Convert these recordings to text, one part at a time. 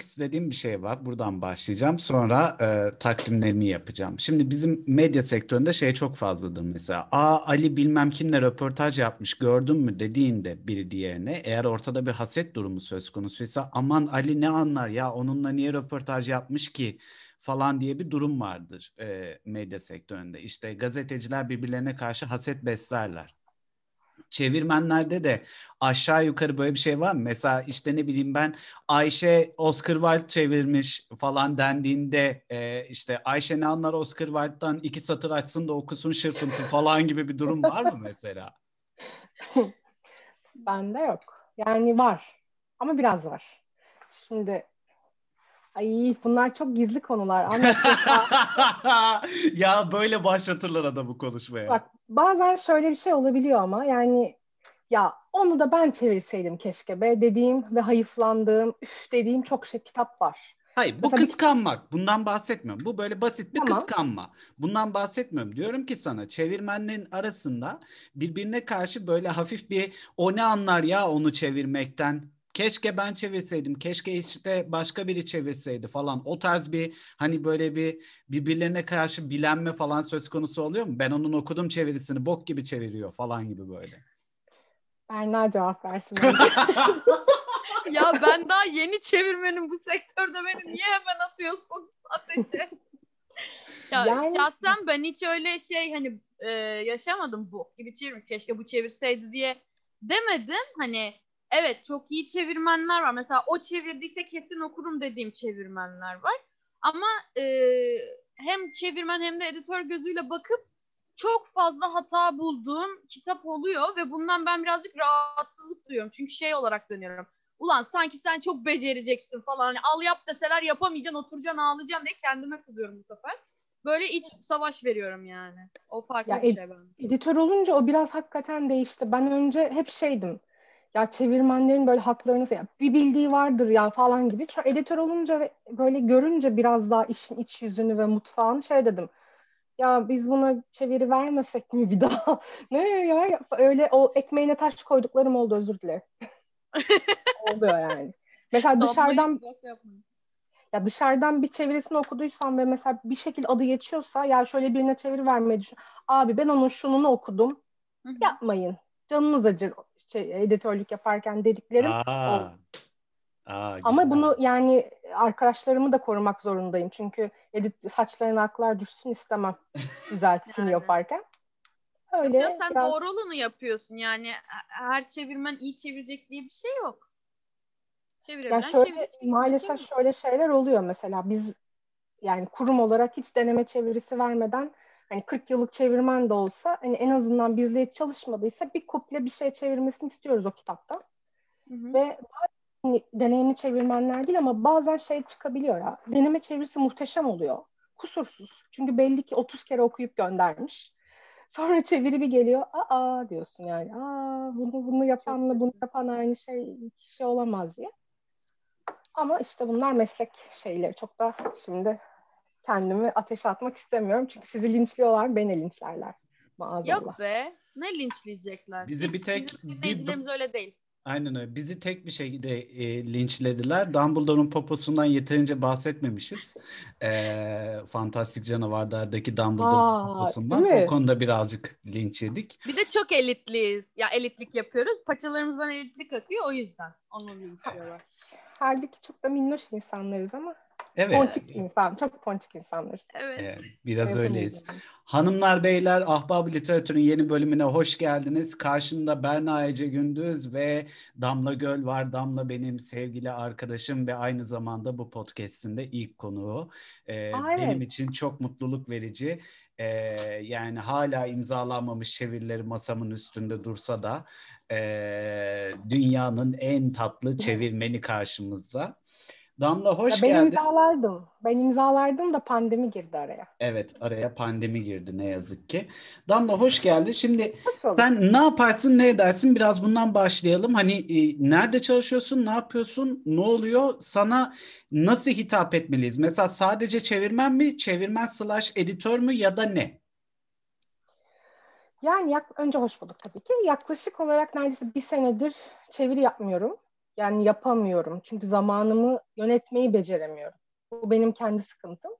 istediğim bir şey var. Buradan başlayacağım. Sonra e, takdimlerimi yapacağım. Şimdi bizim medya sektöründe şey çok fazladır mesela. Aa Ali bilmem kimle röportaj yapmış gördün mü dediğinde biri diğerine eğer ortada bir haset durumu söz konusuysa aman Ali ne anlar ya onunla niye röportaj yapmış ki falan diye bir durum vardır e, medya sektöründe. İşte gazeteciler birbirlerine karşı haset beslerler çevirmenlerde de aşağı yukarı böyle bir şey var mı? Mesela işte ne bileyim ben Ayşe Oscar Wilde çevirmiş falan dendiğinde e, işte Ayşe ne anlar Oscar Wilde'dan iki satır açsın da okusun şırfıntı falan gibi bir durum var mı mesela? Bende yok. Yani var. Ama biraz var. Şimdi Ay bunlar çok gizli konular. ya böyle başlatırlar adamı konuşmaya. Bak bazen şöyle bir şey olabiliyor ama yani ya onu da ben çevirseydim keşke be dediğim ve hayıflandığım, üf dediğim çok şey kitap var. Hayır bu Mesela kıskanmak. Bundan bahsetmiyorum. Bu böyle basit bir tamam. kıskanma. Bundan bahsetmiyorum. Diyorum ki sana çevirmenlerin arasında birbirine karşı böyle hafif bir o ne anlar ya onu çevirmekten keşke ben çevirseydim, keşke işte başka biri çevirseydi falan. O tarz bir hani böyle bir birbirlerine karşı bilenme falan söz konusu oluyor mu? Ben onun okudum çevirisini bok gibi çeviriyor falan gibi böyle. Berna cevap versin. ya ben daha yeni çevirmenim bu sektörde beni niye hemen atıyorsun ateşe? ya yani... şahsen ben hiç öyle şey hani e, yaşamadım bu gibi çevirmiş. Keşke bu çevirseydi diye demedim. Hani evet çok iyi çevirmenler var. Mesela o çevirdiyse kesin okurum dediğim çevirmenler var. Ama e, hem çevirmen hem de editör gözüyle bakıp çok fazla hata bulduğum kitap oluyor ve bundan ben birazcık rahatsızlık duyuyorum. Çünkü şey olarak dönüyorum. Ulan sanki sen çok becereceksin falan. Hani al yap deseler yapamayacaksın, oturacaksın, ağlayacaksın diye kendime kızıyorum bu sefer. Böyle iç savaş veriyorum yani. O farklı ya bir şey ben. Editör olunca o biraz hakikaten değişti. Ben önce hep şeydim ya çevirmenlerin böyle haklarını ya bir bildiği vardır ya falan gibi. Şu editör olunca ve böyle görünce biraz daha işin iç yüzünü ve mutfağını şey dedim. Ya biz buna çeviri vermesek mi bir daha? ne ya? Öyle o ekmeğine taş koyduklarım oldu özür dilerim. Oluyor yani. Mesela dışarıdan ya dışarıdan bir çevirisini okuduysam ve mesela bir şekilde adı geçiyorsa ya şöyle birine çeviri vermeyi düşün. Abi ben onun şununu okudum. Hı-hı. Yapmayın canınız acır şey, editörlük yaparken dediklerim Aa. Aa, Ama bunu yani arkadaşlarımı da korumak zorundayım. Çünkü edit saçlarına aklar düşsün istemem düzeltisini yani. yaparken. Öyle Yok, sen biraz... doğru olanı yapıyorsun. Yani her çevirmen iyi çevirecek diye bir şey yok. Çevirebilen yani şöyle, maalesef çevir. şöyle şeyler oluyor mesela. Biz yani kurum olarak hiç deneme çevirisi vermeden hani 40 yıllık çevirmen de olsa hani en azından bizle hiç çalışmadıysa bir kuple bir şey çevirmesini istiyoruz o kitapta. Hı hı. Ve hani, deneyimli çevirmenler değil ama bazen şey çıkabiliyor ya. Deneme çevirisi muhteşem oluyor. Kusursuz. Çünkü belli ki 30 kere okuyup göndermiş. Sonra çeviri bir geliyor. Aa diyorsun yani. Aa bunu bunu yapanla bunu yapan aynı şey kişi olamaz diye. Ama işte bunlar meslek şeyleri. Çok da şimdi kendimi ateşe atmak istemiyorum. Çünkü sizi linçliyorlar, beni linçlerler. Maazallah. Yok be. Ne linçleyecekler? Bizi Hiç, bir tek... Dinleyicilerimiz bir, öyle değil. Aynen öyle. Bizi tek bir şekilde e, linçlediler. Dumbledore'un poposundan yeterince bahsetmemişiz. E, Fantastik Canavarlar'daki Dumbledore'un poposundan. O konuda birazcık linç yedik. Bir de çok elitliyiz. Ya elitlik yapıyoruz. Paçalarımızdan elitlik akıyor o yüzden. Onu linçliyorlar. Halbuki çok da minnoş insanlarız ama Evet. Ponçik insan, çok ponçik insanlarız. Evet. evet biraz evet, öyleyiz. Hanımlar, beyler, Ahbab Literatür'ün yeni bölümüne hoş geldiniz. Karşımda Berna Ece Gündüz ve Damla Göl var. Damla benim sevgili arkadaşım ve aynı zamanda bu podcast'in de ilk konuğu. Ee, Aa, benim evet. için çok mutluluk verici. Ee, yani hala imzalanmamış çevirileri masamın üstünde dursa da e, dünyanın en tatlı çevirmeni karşımızda. Damla hoş ya ben geldin. Ben imzalardım. Ben imzalardım da pandemi girdi araya. Evet araya pandemi girdi ne yazık ki. Damla hoş geldin. Şimdi sen ne yaparsın ne edersin biraz bundan başlayalım. Hani e, nerede çalışıyorsun ne yapıyorsun ne oluyor sana nasıl hitap etmeliyiz? Mesela sadece çevirmen mi çevirmen slash editör mü ya da ne? Yani yak, önce hoş bulduk tabii ki. Yaklaşık olarak neredeyse bir senedir çeviri yapmıyorum. Yani yapamıyorum. Çünkü zamanımı yönetmeyi beceremiyorum. Bu benim kendi sıkıntım.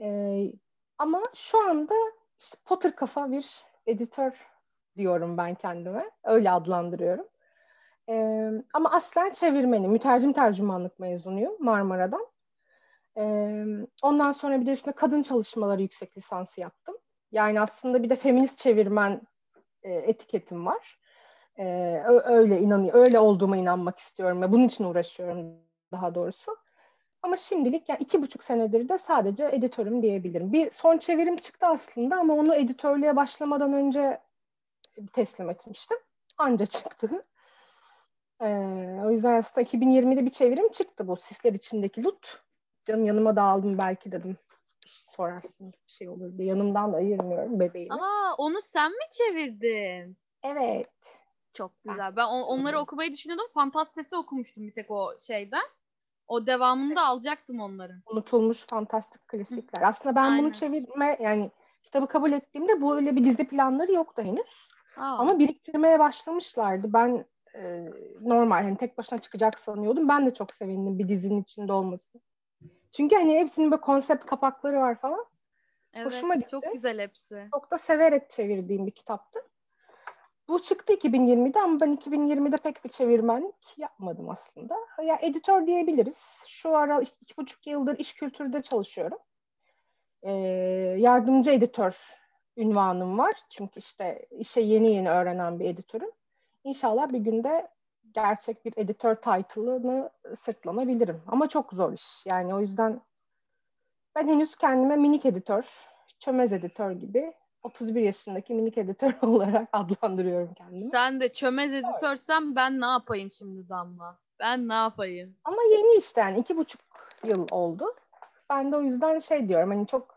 Ee, ama şu anda işte Potter kafa bir editör diyorum ben kendime. Öyle adlandırıyorum. Ee, ama aslen çevirmenim. Mütercim tercümanlık mezunuyum Marmara'dan. Ee, ondan sonra bir de üstüne kadın çalışmaları yüksek lisansı yaptım. Yani aslında bir de feminist çevirmen e, etiketim var. Ee, öyle inanıyor, öyle olduğuma inanmak istiyorum ve bunun için uğraşıyorum daha doğrusu. Ama şimdilik yani iki buçuk senedir de sadece editörüm diyebilirim. Bir son çevirim çıktı aslında ama onu editörlüğe başlamadan önce teslim etmiştim. Anca çıktı. Ee, o yüzden aslında 2020'de bir çevirim çıktı bu sisler içindeki Lut. Canım yanıma da aldım belki dedim. Sorarsınız bir şey olur diye. Yanımdan da ayırmıyorum bebeğimi. Aa onu sen mi çevirdin? Evet. Çok güzel. Ben on, onları okumayı düşünüyordum. Fantastesi okumuştum bir tek o şeyden. O devamını da alacaktım onların. Unutulmuş fantastik klasikler. Aslında ben Aynen. bunu çevirme yani kitabı kabul ettiğimde bu öyle bir dizi planları yoktu henüz. Aa. Ama biriktirmeye başlamışlardı. Ben e, normal hani tek başına çıkacak sanıyordum. Ben de çok sevindim bir dizinin içinde olması. Çünkü hani hepsinin böyle konsept kapakları var falan. Evet, Hoşuma gitti. Çok güzel hepsi. Çok da severek çevirdiğim bir kitaptı. Bu çıktı 2020'de ama ben 2020'de pek bir çevirmenlik yapmadım aslında. Ya editör diyebiliriz. Şu ara iki buçuk yıldır iş kültürde çalışıyorum. Ee, yardımcı editör ünvanım var. Çünkü işte işe yeni yeni öğrenen bir editörüm. İnşallah bir günde gerçek bir editör title'ını sırtlanabilirim. Ama çok zor iş. Yani o yüzden ben henüz kendime minik editör, çömez editör gibi 31 yaşındaki minik editör olarak adlandırıyorum kendimi. Sen de çömez editörsen ben ne yapayım şimdi Damla? Ben ne yapayım? Ama yeni işte yani iki buçuk yıl oldu. Ben de o yüzden şey diyorum hani çok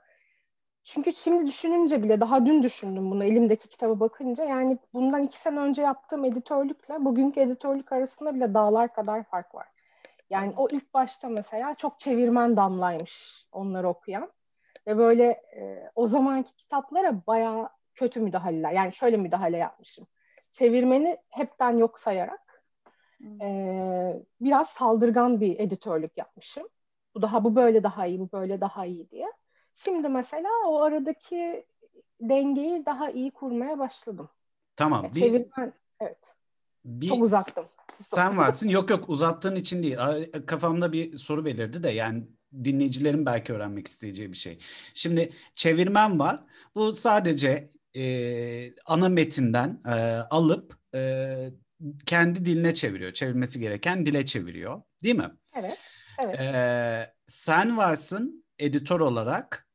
çünkü şimdi düşününce bile daha dün düşündüm bunu elimdeki kitaba bakınca yani bundan iki sene önce yaptığım editörlükle bugünkü editörlük arasında bile dağlar kadar fark var. Yani o ilk başta mesela çok çevirmen damlaymış onları okuyan. Ve böyle e, o zamanki kitaplara bayağı kötü müdahaleler. Yani şöyle müdahale yapmışım. Çevirmeni hepten yok sayarak e, biraz saldırgan bir editörlük yapmışım. Bu daha bu böyle daha iyi, bu böyle daha iyi diye. Şimdi mesela o aradaki dengeyi daha iyi kurmaya başladım. Tamam. Ya, bir, çevirmen, evet. Bir, Çok uzattım. Sen varsın. Yok yok uzattığın için değil. Kafamda bir soru belirdi de yani dinleyicilerin belki öğrenmek isteyeceği bir şey. Şimdi çevirmen var. Bu sadece e, ana metinden e, alıp e, kendi diline çeviriyor. Çevirmesi gereken dile çeviriyor. Değil mi? Evet. evet. E, sen varsın editör olarak.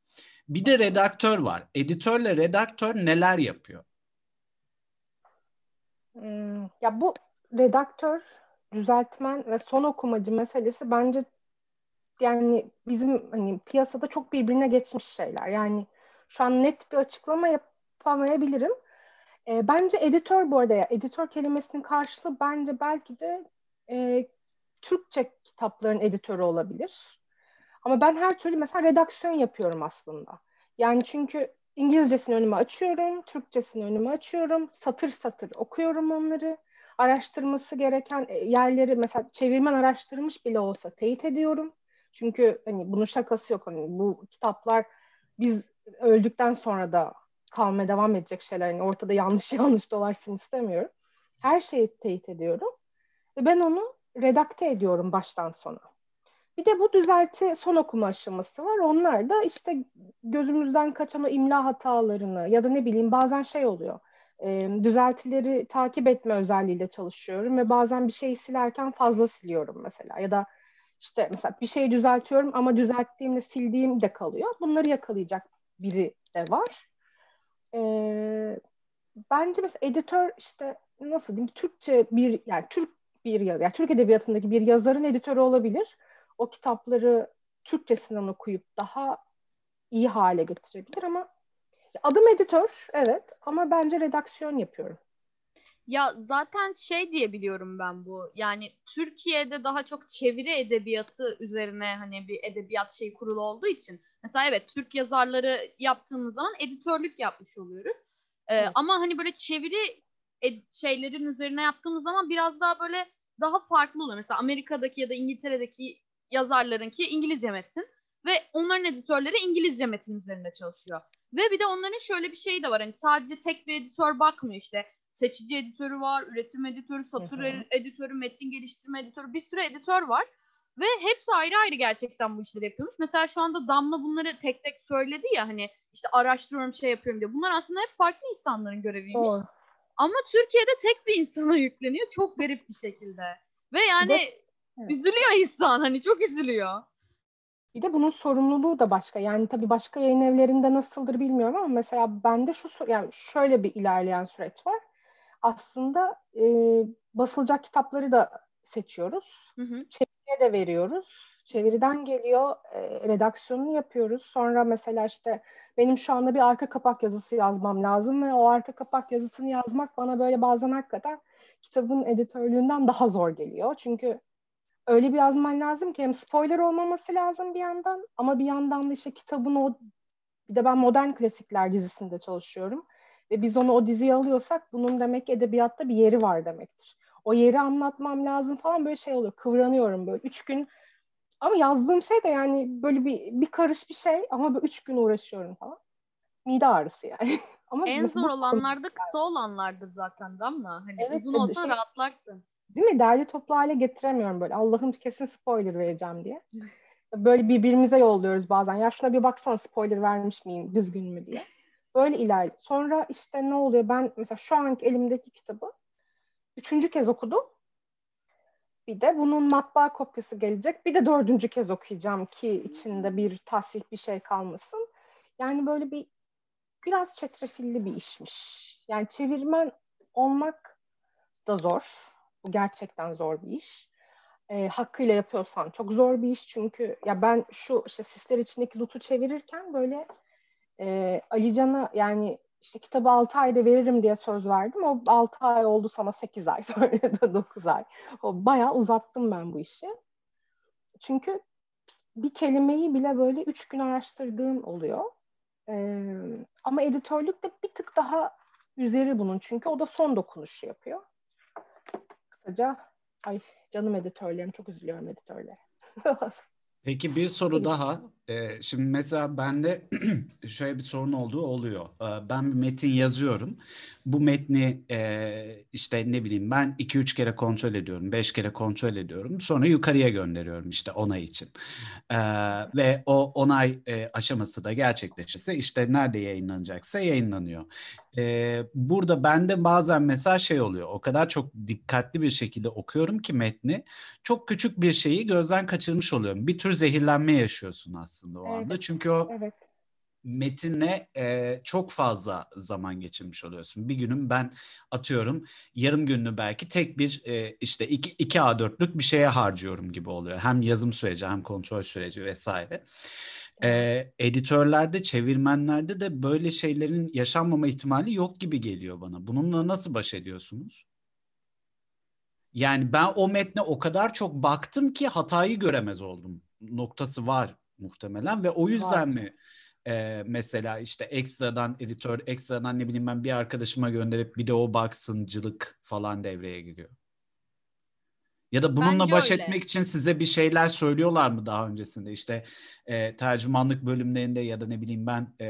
Bir de redaktör var. Editörle redaktör neler yapıyor? Hmm, ya bu redaktör, düzeltmen ve son okumacı meselesi bence yani bizim hani piyasada çok birbirine geçmiş şeyler. Yani şu an net bir açıklama yapamayabilirim. E, bence editör bu arada ya editör kelimesinin karşılığı bence belki de e, Türkçe kitapların editörü olabilir. Ama ben her türlü mesela redaksiyon yapıyorum aslında. Yani çünkü İngilizcesini önüme açıyorum, Türkçesini önüme açıyorum, satır satır okuyorum onları. Araştırması gereken yerleri mesela çevirmen araştırmış bile olsa teyit ediyorum. Çünkü hani bunun şakası yok. Hani bu kitaplar biz öldükten sonra da kalmaya devam edecek şeyler. Hani ortada yanlış yanlış dolaşsın istemiyorum. Her şeyi teyit ediyorum. Ve ben onu redakte ediyorum baştan sona. Bir de bu düzelti son okuma aşaması var. Onlar da işte gözümüzden kaçan o imla hatalarını ya da ne bileyim bazen şey oluyor. E, düzeltileri takip etme özelliğiyle çalışıyorum ve bazen bir şeyi silerken fazla siliyorum mesela. Ya da işte mesela bir şeyi düzeltiyorum ama düzelttiğimde sildiğim de kalıyor. Bunları yakalayacak biri de var. Ee, bence mesela editör işte nasıl diyeyim Türkçe bir yani Türk bir yani Türk edebiyatındaki bir yazarın editörü olabilir. O kitapları Türkçesinden okuyup daha iyi hale getirebilir ama adım editör evet ama bence redaksiyon yapıyorum. Ya zaten şey diye biliyorum ben bu. Yani Türkiye'de daha çok çeviri edebiyatı üzerine hani bir edebiyat şey kurulu olduğu için. Mesela evet Türk yazarları yaptığımız zaman editörlük yapmış oluyoruz. Ee, evet. Ama hani böyle çeviri şeylerin üzerine yaptığımız zaman biraz daha böyle daha farklı oluyor. Mesela Amerika'daki ya da İngiltere'deki yazarlarınki İngilizce metin ve onların editörleri İngilizce metin üzerinde çalışıyor. Ve bir de onların şöyle bir şeyi de var. Hani sadece tek bir editör bakmıyor işte. Seçici editörü var, üretim editörü, satır hı hı. editörü, metin geliştirme editörü bir sürü editör var. Ve hepsi ayrı ayrı gerçekten bu işleri yapıyormuş. Mesela şu anda Damla bunları tek tek söyledi ya hani işte araştırıyorum şey yapıyorum diye. Bunlar aslında hep farklı insanların göreviymiş. Doğru. Ama Türkiye'de tek bir insana yükleniyor çok garip bir şekilde. Ve yani de, evet. üzülüyor insan hani çok üzülüyor. Bir de bunun sorumluluğu da başka. Yani tabii başka yayın evlerinde nasıldır bilmiyorum ama mesela bende şu yani şöyle bir ilerleyen süreç var. Aslında e, basılacak kitapları da seçiyoruz. Hı hı. Çeviriye de veriyoruz. Çeviriden geliyor, e, redaksiyonunu yapıyoruz. Sonra mesela işte benim şu anda bir arka kapak yazısı yazmam lazım ve o arka kapak yazısını yazmak bana böyle bazen hakikaten kitabın editörlüğünden daha zor geliyor. Çünkü öyle bir yazman lazım ki hem spoiler olmaması lazım bir yandan ama bir yandan da işte kitabın o bir de ben modern klasikler dizisinde çalışıyorum ve biz onu o diziye alıyorsak bunun demek edebiyatta bir yeri var demektir. O yeri anlatmam lazım falan böyle şey oluyor. Kıvranıyorum böyle. Üç gün ama yazdığım şey de yani böyle bir, bir karış bir şey ama böyle üç gün uğraşıyorum falan. Mide ağrısı yani. ama en zor olanlar da kısa olanlardır zaten değil mi? Hani evet, uzun olsa şey, rahatlarsın. Değil mi? Derli toplu hale getiremiyorum böyle. Allah'ım kesin spoiler vereceğim diye. Böyle birbirimize yolluyoruz bazen. Ya şuna bir baksana spoiler vermiş miyim düzgün mü diye. Böyle ilerliyor. Sonra işte ne oluyor? Ben mesela şu anki elimdeki kitabı üçüncü kez okudum. Bir de bunun matbaa kopyası gelecek. Bir de dördüncü kez okuyacağım ki içinde bir tahsil bir şey kalmasın. Yani böyle bir biraz çetrefilli bir işmiş. Yani çevirmen olmak da zor. Bu gerçekten zor bir iş. E, hakkıyla yapıyorsan çok zor bir iş çünkü ya ben şu işte sisler içindeki Lut'u çevirirken böyle e, Alican'a yani işte kitabı 6 ayda veririm diye söz verdim. O 6 ay oldu sana 8 ay sonra da 9 ay. O bayağı uzattım ben bu işi. Çünkü bir kelimeyi bile böyle 3 gün araştırdığım oluyor. Ee, ama editörlük de bir tık daha üzeri bunun. Çünkü o da son dokunuşu yapıyor. Kısaca ay canım editörlerim çok üzülüyorum editörlere. Peki bir soru daha. Şimdi mesela bende şöyle bir sorun olduğu oluyor. Ben bir metin yazıyorum. Bu metni işte ne bileyim ben 2-3 kere kontrol ediyorum, 5 kere kontrol ediyorum. Sonra yukarıya gönderiyorum işte onay için. Ve o onay aşaması da gerçekleşirse işte nerede yayınlanacaksa yayınlanıyor. Burada bende bazen mesela şey oluyor. O kadar çok dikkatli bir şekilde okuyorum ki metni. Çok küçük bir şeyi gözden kaçırmış oluyorum. Bir tür zehirlenme yaşıyorsun aslında aslında o evet. anda. Çünkü o evet. metinle e, çok fazla zaman geçirmiş oluyorsun. Bir günüm ben atıyorum yarım günlü belki tek bir e, işte 2 2 A4'lük bir şeye harcıyorum gibi oluyor. Hem yazım süreci hem kontrol süreci vesaire. E, editörlerde, çevirmenlerde de böyle şeylerin yaşanmama ihtimali yok gibi geliyor bana. Bununla nasıl baş ediyorsunuz? Yani ben o metne o kadar çok baktım ki hatayı göremez oldum noktası var muhtemelen ve o yüzden var. mi e, mesela işte ekstradan editör, ekstradan ne bileyim ben bir arkadaşıma gönderip bir de o baksıncılık falan devreye giriyor. Ya da bununla Bence baş öyle. etmek için size bir şeyler söylüyorlar mı daha öncesinde? İşte e, tercümanlık bölümlerinde ya da ne bileyim ben e,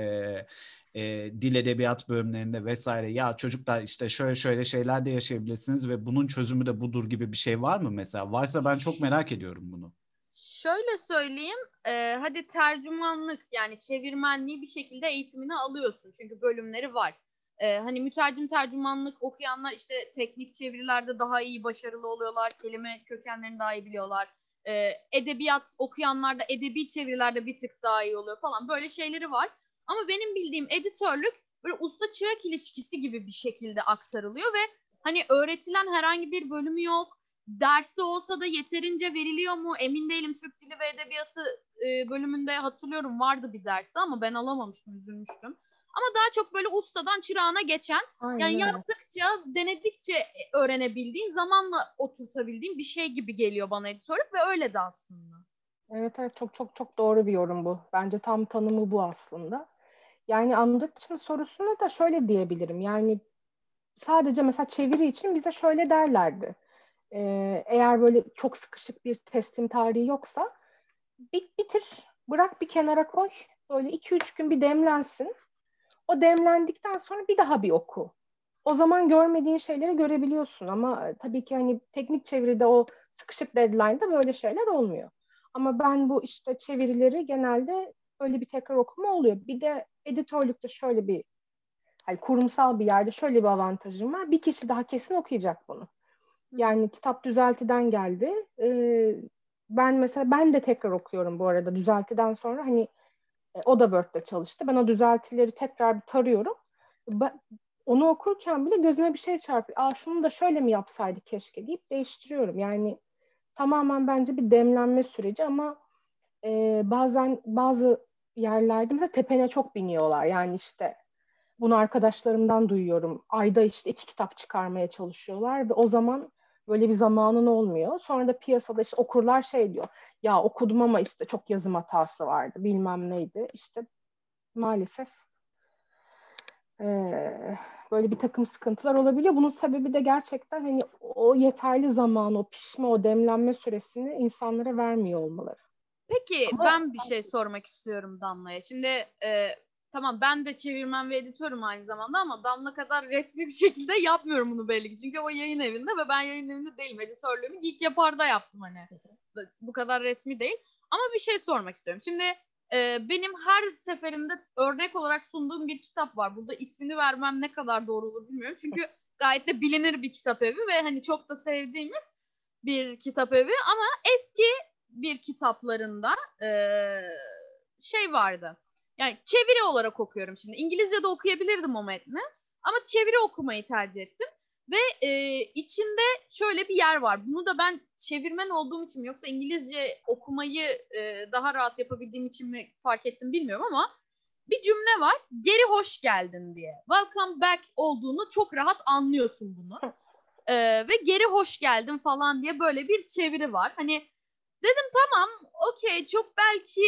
e, dil edebiyat bölümlerinde vesaire ya çocuklar işte şöyle şöyle şeyler de yaşayabilirsiniz ve bunun çözümü de budur gibi bir şey var mı mesela? Varsa ben çok merak ediyorum bunu. Şöyle söyleyeyim, e, hadi tercümanlık yani çevirmenliği bir şekilde eğitimini alıyorsun çünkü bölümleri var. E, hani mütercim tercümanlık okuyanlar işte teknik çevirilerde daha iyi başarılı oluyorlar, kelime kökenlerini daha iyi biliyorlar. E, edebiyat okuyanlar da edebi çevirilerde bir tık daha iyi oluyor falan böyle şeyleri var. Ama benim bildiğim editörlük böyle usta çırak ilişkisi gibi bir şekilde aktarılıyor ve hani öğretilen herhangi bir bölümü yok dersi olsa da yeterince veriliyor mu emin değilim. Türk Dili ve Edebiyatı e, bölümünde hatırlıyorum vardı bir dersi ama ben alamamıştım üzülmüştüm. Ama daha çok böyle ustadan çırağına geçen Aynen. yani yaptıkça denedikçe öğrenebildiğin zamanla oturtabildiğin bir şey gibi geliyor bana editörlük ve öyle de aslında. Evet evet çok çok çok doğru bir yorum bu. Bence tam tanımı bu aslında. Yani anlatıcının sorusuna da şöyle diyebilirim. Yani sadece mesela çeviri için bize şöyle derlerdi Ee, eğer böyle çok sıkışık bir teslim tarihi yoksa bit bitir, bırak bir kenara koy. Böyle 2-3 gün bir demlensin. O demlendikten sonra bir daha bir oku. O zaman görmediğin şeyleri görebiliyorsun ama e, tabii ki hani teknik çeviride o sıkışık deadline'da böyle şeyler olmuyor. Ama ben bu işte çevirileri genelde öyle bir tekrar okuma oluyor. Bir de editörlükte şöyle bir hani kurumsal bir yerde şöyle bir avantajım var. Bir kişi daha kesin okuyacak bunu. Yani kitap düzeltiden geldi. Ee, ben mesela ben de tekrar okuyorum bu arada düzeltiden sonra hani e, o da Word'de çalıştı. Ben o düzeltileri tekrar bir tarıyorum. Ben, onu okurken bile gözüme bir şey çarpıyor. Aa şunu da şöyle mi yapsaydı keşke deyip değiştiriyorum. Yani tamamen bence bir demlenme süreci ama e, bazen bazı yerlerde mesela tepene çok biniyorlar. Yani işte bunu arkadaşlarımdan duyuyorum. Ayda işte iki kitap çıkarmaya çalışıyorlar ve o zaman böyle bir zamanın olmuyor. Sonra da piyasada işte okurlar şey diyor. Ya okudum ama işte çok yazım hatası vardı. Bilmem neydi. İşte maalesef ee, böyle bir takım sıkıntılar olabiliyor. Bunun sebebi de gerçekten hani o yeterli zaman, o pişme, o demlenme süresini insanlara vermiyor olmaları. Peki Ama... ben bir şey sormak istiyorum Damla'ya. Şimdi e, tamam ben de çevirmen ve editörüm aynı zamanda ama Damla kadar resmi bir şekilde yapmıyorum bunu belli ki. Çünkü o yayın evinde ve ben yayın evinde değilim. Editörlüğümü ilk yaparda yaptım hani. Bu kadar resmi değil. Ama bir şey sormak istiyorum. Şimdi e, benim her seferinde örnek olarak sunduğum bir kitap var. Burada ismini vermem ne kadar doğru olur bilmiyorum. Çünkü gayet de bilinir bir kitap evi ve hani çok da sevdiğimiz bir kitap evi ama eski bir kitaplarında e, şey vardı. Yani çeviri olarak okuyorum şimdi. İngilizce de okuyabilirdim o metni ama çeviri okumayı tercih ettim. Ve e, içinde şöyle bir yer var. Bunu da ben çevirmen olduğum için mi yoksa İngilizce okumayı e, daha rahat yapabildiğim için mi fark ettim bilmiyorum ama bir cümle var. Geri hoş geldin diye. Welcome back olduğunu çok rahat anlıyorsun bunu. E, ve geri hoş geldin falan diye böyle bir çeviri var. Hani dedim tamam okey çok belki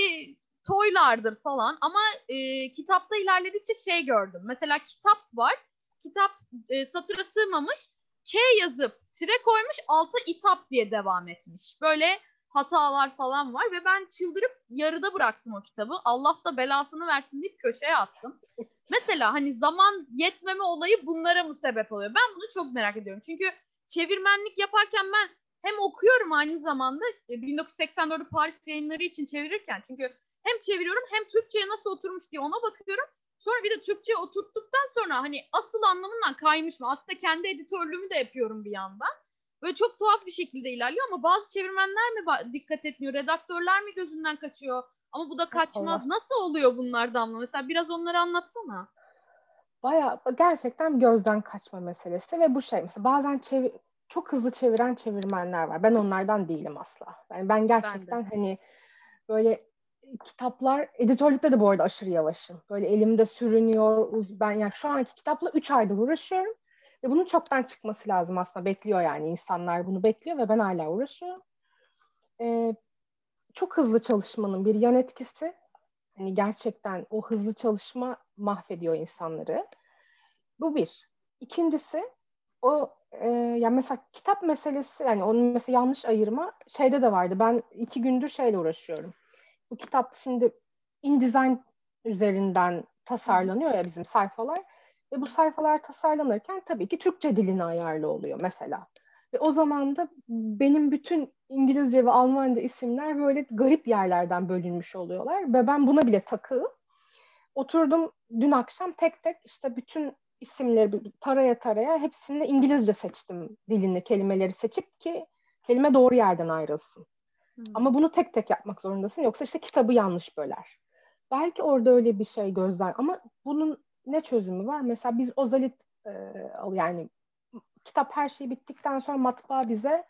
toylardır falan ama e, kitapta ilerledikçe şey gördüm. Mesela kitap var kitap e, satıra sığmamış. K yazıp tire koymuş alta itap diye devam etmiş. Böyle hatalar falan var ve ben çıldırıp yarıda bıraktım o kitabı. Allah da belasını versin deyip köşeye attım. Mesela hani zaman yetmeme olayı bunlara mı sebep oluyor? Ben bunu çok merak ediyorum. Çünkü çevirmenlik yaparken ben hem okuyorum aynı zamanda 1984'ü e, Paris yayınları için çevirirken çünkü hem çeviriyorum hem Türkçe'ye nasıl oturmuş diye ona bakıyorum. Sonra bir de Türkçe oturttuktan sonra hani asıl anlamından kaymış mı? Aslında kendi editörlüğümü de yapıyorum bir yandan. Böyle çok tuhaf bir şekilde ilerliyor ama bazı çevirmenler mi dikkat etmiyor? Redaktörler mi gözünden kaçıyor? Ama bu da kaçmaz. Allah. Nasıl oluyor bunlar Damla? Mesela biraz onları anlatsana. Baya gerçekten gözden kaçma meselesi ve bu şey mesela bazen çevir, çok hızlı çeviren çevirmenler var. Ben onlardan değilim asla. Yani ben gerçekten ben hani böyle kitaplar editörlükte de bu arada aşırı yavaşım. Böyle elimde sürünüyor. Ben yani şu anki kitapla 3 aydır uğraşıyorum. Ve bunun çoktan çıkması lazım aslında. Bekliyor yani insanlar bunu bekliyor ve ben hala uğraşıyorum. Ee, çok hızlı çalışmanın bir yan etkisi. Hani gerçekten o hızlı çalışma mahvediyor insanları. Bu bir. İkincisi o e, yani mesela kitap meselesi yani onun mesela yanlış ayırma şeyde de vardı. Ben iki gündür şeyle uğraşıyorum bu kitap şimdi InDesign üzerinden tasarlanıyor ya bizim sayfalar. Ve bu sayfalar tasarlanırken tabii ki Türkçe diline ayarlı oluyor mesela. Ve o zaman da benim bütün İngilizce ve Almanca isimler böyle garip yerlerden bölünmüş oluyorlar. Ve ben buna bile takığım. Oturdum dün akşam tek tek işte bütün isimleri taraya taraya hepsini İngilizce seçtim dilini, kelimeleri seçip ki kelime doğru yerden ayrılsın. Ama bunu tek tek yapmak zorundasın. Yoksa işte kitabı yanlış böler. Belki orada öyle bir şey gözden ama bunun ne çözümü var? Mesela biz Ozalit e, yani kitap her şey bittikten sonra matbaa bize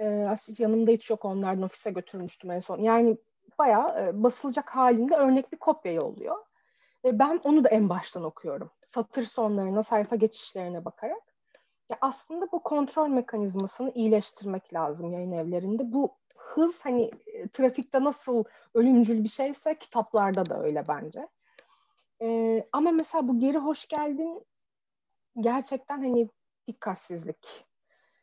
e, yanımda hiç yok onlardan ofise götürmüştüm en son. Yani bayağı e, basılacak halinde örnek bir kopya yolluyor. Ve ben onu da en baştan okuyorum. Satır sonlarına, sayfa geçişlerine bakarak. Ya aslında bu kontrol mekanizmasını iyileştirmek lazım yayın evlerinde. Bu hız hani e, trafikte nasıl ölümcül bir şeyse kitaplarda da öyle bence. Ee, ama mesela bu geri hoş geldin gerçekten hani dikkatsizlik.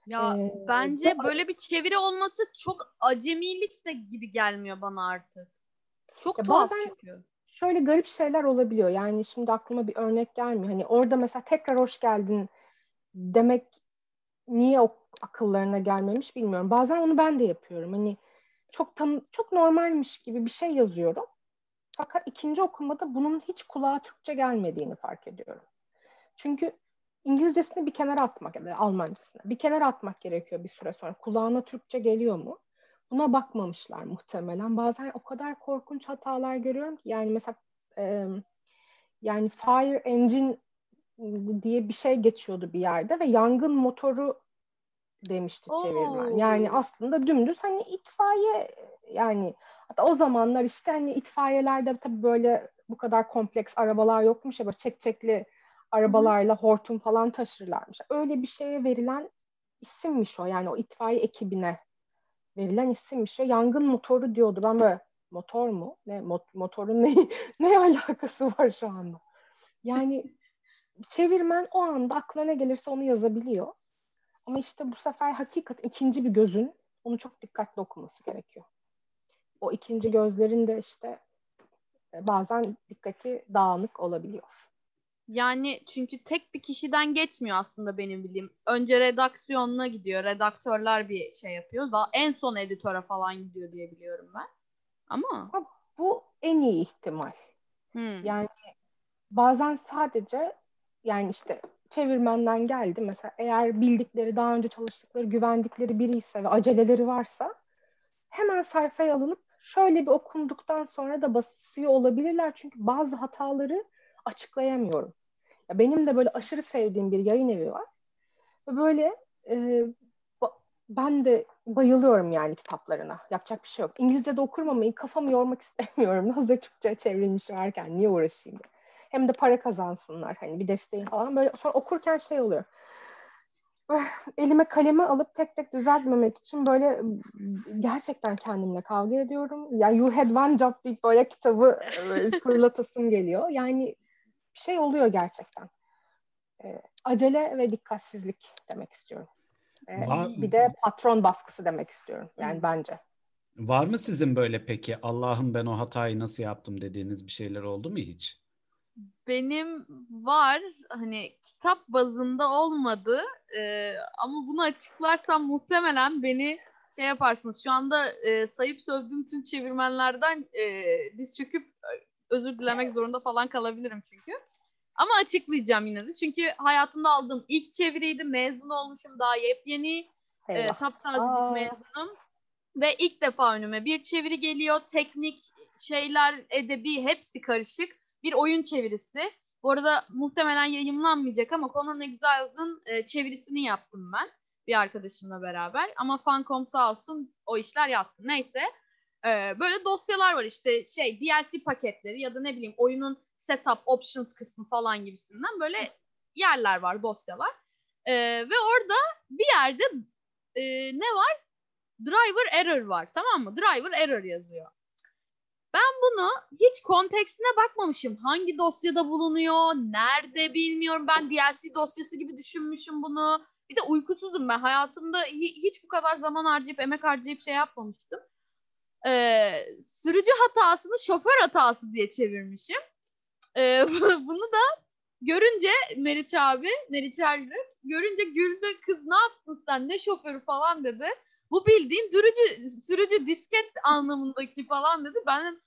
Ya ee, bence de... böyle bir çeviri olması çok acemilik de gibi gelmiyor bana artık. Çok ya tuhaf bazen çıkıyor. Şöyle garip şeyler olabiliyor. Yani şimdi aklıma bir örnek gelmiyor. Hani orada mesela tekrar hoş geldin demek niye o akıllarına gelmemiş bilmiyorum. Bazen onu ben de yapıyorum. Hani çok tam çok normalmiş gibi bir şey yazıyorum. Fakat ikinci okumada bunun hiç kulağa Türkçe gelmediğini fark ediyorum. Çünkü İngilizcesini bir kenara atmak, yani Almancasını bir kenara atmak gerekiyor bir süre sonra. Kulağına Türkçe geliyor mu? Buna bakmamışlar muhtemelen. Bazen o kadar korkunç hatalar görüyorum ki yani mesela e, yani fire engine diye bir şey geçiyordu bir yerde ve yangın motoru demişti Oo. çevirmen. Yani aslında dümdüz hani itfaiye yani hatta o zamanlar işte hani itfaiyelerde tabii böyle bu kadar kompleks arabalar yokmuş ya böyle çekçekli arabalarla hortum falan taşırlarmış. Öyle bir şeye verilen isimmiş o yani o itfaiye ekibine verilen isimmiş ve yangın motoru diyordu. Ben böyle motor mu? Ne mot- motorun ne ne alakası var şu anda? Yani çevirmen o anda aklına gelirse onu yazabiliyor. Ama işte bu sefer hakikat ikinci bir gözün onu çok dikkatli okuması gerekiyor. O ikinci gözlerin de işte e, bazen dikkati dağınık olabiliyor. Yani çünkü tek bir kişiden geçmiyor aslında benim bildiğim. Önce redaksiyonuna gidiyor. Redaktörler bir şey yapıyor. Daha en son editöre falan gidiyor diye biliyorum ben. Ama bu en iyi ihtimal. Hmm. Yani bazen sadece yani işte çevirmenden geldi mesela eğer bildikleri daha önce çalıştıkları güvendikleri biri ise ve aceleleri varsa hemen sayfaya alınıp şöyle bir okunduktan sonra da basıyor olabilirler çünkü bazı hataları açıklayamıyorum. Ya benim de böyle aşırı sevdiğim bir yayın evi var. Ve böyle e, ben de bayılıyorum yani kitaplarına. Yapacak bir şey yok. İngilizce de okurum ama kafamı yormak istemiyorum. Hazır Türkçe çevrilmiş varken niye uğraşayım diye. Hem de para kazansınlar hani bir desteği falan. Böyle sonra okurken şey oluyor. Elime kalemi alıp tek tek düzeltmemek için böyle gerçekten kendimle kavga ediyorum. Yani you had one job deyip böyle kitabı fırlatasım geliyor. Yani şey oluyor gerçekten. E, acele ve dikkatsizlik demek istiyorum. E, Var, bir de patron baskısı demek istiyorum. Yani bence. Var mı sizin böyle peki Allah'ım ben o hatayı nasıl yaptım dediğiniz bir şeyler oldu mu hiç? Benim var hani kitap bazında olmadı e, ama bunu açıklarsam muhtemelen beni şey yaparsınız. Şu anda e, sayıp sövdüğüm tüm çevirmenlerden e, diz çöküp özür dilemek zorunda falan kalabilirim çünkü. Ama açıklayacağım yine de. Çünkü hayatımda aldığım ilk çeviriydi. Mezun olmuşum daha yepyeni. E, taptazecik mezunum. Ve ilk defa önüme bir çeviri geliyor. Teknik şeyler, edebi hepsi karışık. Bir oyun çevirisi. Bu arada muhtemelen yayınlanmayacak ama Conan Exiles'ın e, çevirisini yaptım ben. Bir arkadaşımla beraber. Ama Fancom sağ olsun o işler yaptı. Neyse. E, böyle dosyalar var işte şey DLC paketleri ya da ne bileyim oyunun setup, options kısmı falan gibisinden böyle yerler var, dosyalar. Ee, ve orada bir yerde e, ne var? Driver error var tamam mı? Driver error yazıyor. Ben bunu hiç kontekstine bakmamışım. Hangi dosyada bulunuyor, nerede bilmiyorum. Ben DLC dosyası gibi düşünmüşüm bunu. Bir de uykusuzum ben. Hayatımda hiç bu kadar zaman harcayıp, emek harcayıp şey yapmamıştım. Ee, sürücü hatasını şoför hatası diye çevirmişim. Ee, bunu da görünce Meriç abi, Meriç Ergür görünce güldü kız ne yaptın sen ne şoförü falan dedi. Bu bildiğin sürücü, sürücü disket anlamındaki falan dedi. Ben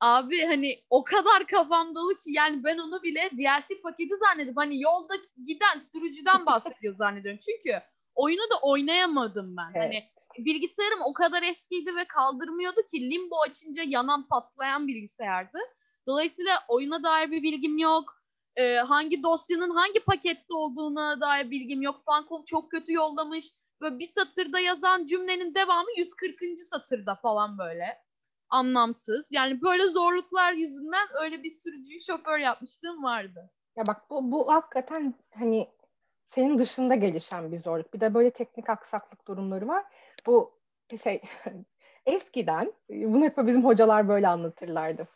abi hani o kadar kafam dolu ki yani ben onu bile DLC paketi zannedip hani yolda giden sürücüden bahsediyor zannediyorum. Çünkü oyunu da oynayamadım ben. Evet. Hani bilgisayarım o kadar eskiydi ve kaldırmıyordu ki limbo açınca yanan patlayan bilgisayardı. Dolayısıyla oyuna dair bir bilgim yok. Ee, hangi dosyanın hangi pakette olduğuna dair bilgim yok. Fancom çok kötü yollamış. Böyle bir satırda yazan cümlenin devamı 140. satırda falan böyle. Anlamsız. Yani böyle zorluklar yüzünden öyle bir sürücüyü şoför yapmışlığım vardı. Ya bak bu, bu hakikaten hani senin dışında gelişen bir zorluk. Bir de böyle teknik aksaklık durumları var. Bu şey eskiden bunu hep bizim hocalar böyle anlatırlardı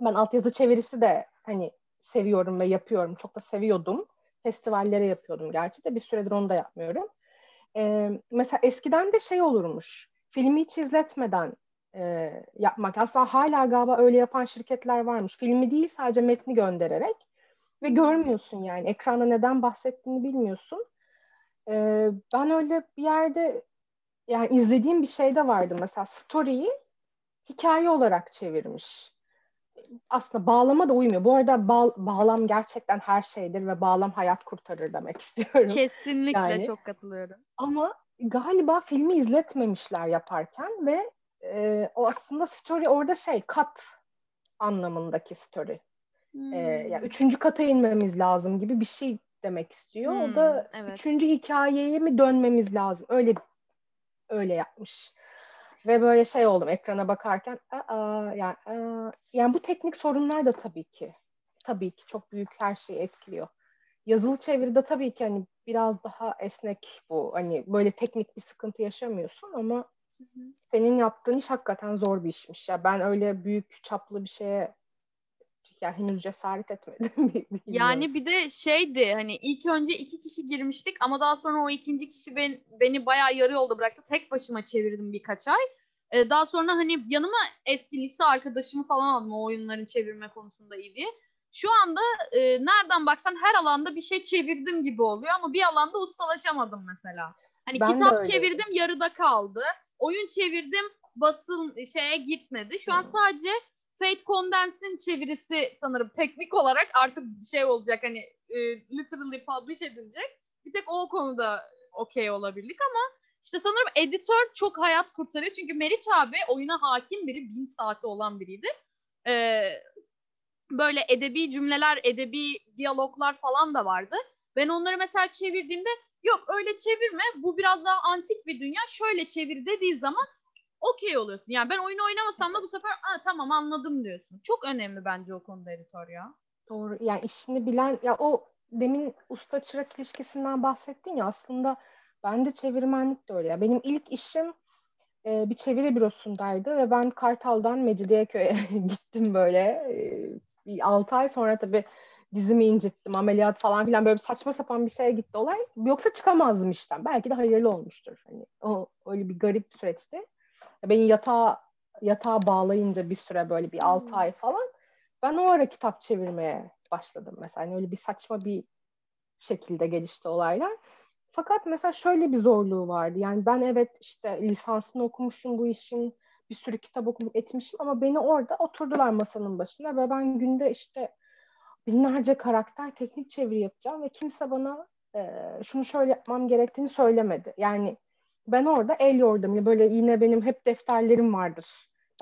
ben altyazı çevirisi de hani seviyorum ve yapıyorum. Çok da seviyordum. Festivallere yapıyordum gerçi de bir süredir onu da yapmıyorum. E, mesela eskiden de şey olurmuş. Filmi hiç izletmeden e, yapmak. Aslında hala galiba öyle yapan şirketler varmış. Filmi değil sadece metni göndererek ve görmüyorsun yani. Ekranda neden bahsettiğini bilmiyorsun. E, ben öyle bir yerde yani izlediğim bir şey de vardı mesela story'yi hikaye olarak çevirmiş. Aslında bağlama da uymuyor. Bu arada bağ, bağlam gerçekten her şeydir ve bağlam hayat kurtarır demek istiyorum. Kesinlikle yani. çok katılıyorum. Ama galiba filmi izletmemişler yaparken ve e, o aslında story orada şey kat anlamındaki story. Hmm. E, yani üçüncü kata inmemiz lazım gibi bir şey demek istiyor. Hmm, o da hmm, evet. üçüncü hikayeye mi dönmemiz lazım? Öyle öyle yapmış. Ve böyle şey oldum ekrana bakarken aa, yani, aa, yani bu teknik sorunlar da tabii ki tabii ki çok büyük her şeyi etkiliyor. Yazılı çeviride tabii ki hani biraz daha esnek bu. Hani böyle teknik bir sıkıntı yaşamıyorsun ama senin yaptığın iş hakikaten zor bir işmiş. Ya ben öyle büyük çaplı bir şeye yani henüz cesaret etmedim. yani bir de şeydi hani ilk önce iki kişi girmiştik ama daha sonra o ikinci kişi ben, beni bayağı yarı yolda bıraktı. Tek başıma çevirdim birkaç ay. Ee, daha sonra hani yanıma eski lise arkadaşımı falan aldım o oyunların çevirme konusunda iyi diye. Şu anda e, nereden baksan her alanda bir şey çevirdim gibi oluyor ama bir alanda ustalaşamadım mesela. Hani ben kitap çevirdim yarıda kaldı. Oyun çevirdim basın şeye gitmedi. Şu an sadece Fate Condense'in çevirisi sanırım teknik olarak artık şey olacak hani e, literally publish edilecek. Bir tek o konuda okey olabildik ama işte sanırım editör çok hayat kurtarıyor. Çünkü Meriç abi oyuna hakim biri, bin saati olan biriydi. Ee, böyle edebi cümleler, edebi diyaloglar falan da vardı. Ben onları mesela çevirdiğimde yok öyle çevirme bu biraz daha antik bir dünya şöyle çevir dediği zaman okey oluyorsun. Yani ben oyunu oynamasam da bu sefer Aa, tamam anladım diyorsun. Çok önemli bence o konuda editör ya. Doğru. Yani işini bilen ya o demin usta çırak ilişkisinden bahsettin ya aslında bence çevirmenlik de öyle. Ya. Benim ilk işim e, bir çeviri bürosundaydı ve ben Kartal'dan Mecidiyeköy'e gittim böyle. E, bir 6 ay sonra tabii dizimi incittim, ameliyat falan filan böyle saçma sapan bir şeye gitti olay. Yoksa çıkamazdım işten. Belki de hayırlı olmuştur. Hani o öyle bir garip süreçti. Beni yatağa yatağa bağlayınca bir süre böyle bir 6 hmm. ay falan ben o ara kitap çevirmeye başladım mesela. Yani öyle bir saçma bir şekilde gelişti olaylar. Fakat mesela şöyle bir zorluğu vardı. Yani ben evet işte lisansını okumuşum bu işin, bir sürü kitap okumuş etmişim ama beni orada oturdular masanın başına ve ben günde işte binlerce karakter teknik çeviri yapacağım ve kimse bana e, şunu şöyle yapmam gerektiğini söylemedi. Yani ben orada el yordamıyla böyle yine benim hep defterlerim vardır.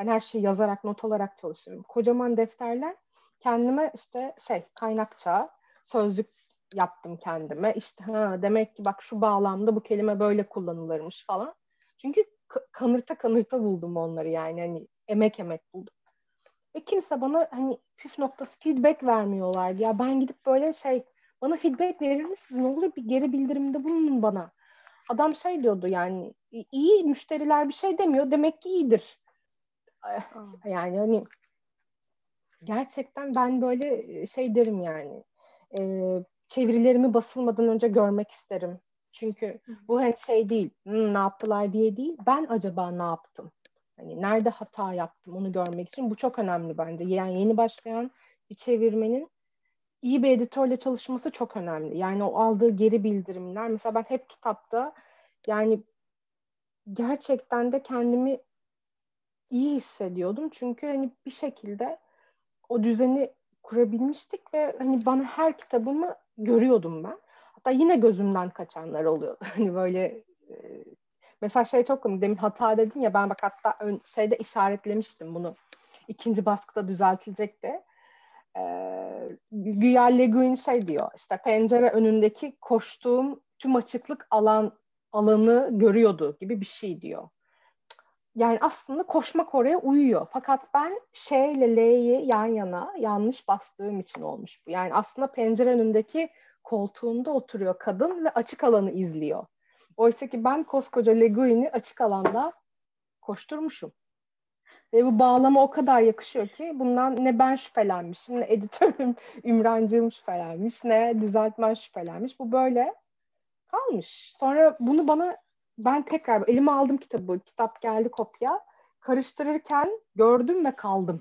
Ben her şeyi yazarak, not alarak çalışırım. Kocaman defterler kendime işte şey kaynakça, sözlük yaptım kendime. İşte ha demek ki bak şu bağlamda bu kelime böyle kullanılırmış falan. Çünkü kanırta kanırta buldum onları yani hani emek emek buldum. Ve kimse bana hani püf noktası feedback vermiyorlardı. Ya ben gidip böyle şey bana feedback verir misiniz? Ne olur bir geri bildirimde bulunun bana. Adam şey diyordu yani iyi müşteriler bir şey demiyor. Demek ki iyidir. Yani hani gerçekten ben böyle şey derim yani. E, çevirilerimi basılmadan önce görmek isterim. Çünkü bu hani şey değil, hmm, ne yaptılar diye değil. Ben acaba ne yaptım? Hani nerede hata yaptım onu görmek için bu çok önemli bence. Yani yeni başlayan bir çevirmenin iyi bir editörle çalışması çok önemli. Yani o aldığı geri bildirimler. Mesela ben hep kitapta yani gerçekten de kendimi iyi hissediyordum. Çünkü hani bir şekilde o düzeni kurabilmiştik ve hani bana her kitabımı görüyordum ben. Hatta yine gözümden kaçanlar oluyordu. Hani böyle e, mesela şey çok komik demin hata dedin ya ben bak hatta ön, şeyde işaretlemiştim bunu. İkinci baskıda düzeltilecekti. Ee, Güya Le Guin şey diyor işte pencere önündeki koştuğum tüm açıklık alan alanı görüyordu gibi bir şey diyor. Yani aslında koşmak oraya uyuyor. Fakat ben Ş ile L'yi yan yana yanlış bastığım için olmuş bu. Yani aslında pencere önündeki koltuğunda oturuyor kadın ve açık alanı izliyor. Oysa ki ben koskoca Le açık alanda koşturmuşum. Ve bu bağlama o kadar yakışıyor ki bundan ne ben şüphelenmişim, ne editörüm Ümrancığım şüphelenmiş, ne düzeltmen şüphelenmiş. Bu böyle Kalmış. Sonra bunu bana ben tekrar elime aldım kitabı. Kitap geldi kopya. Karıştırırken gördüm ve kaldım.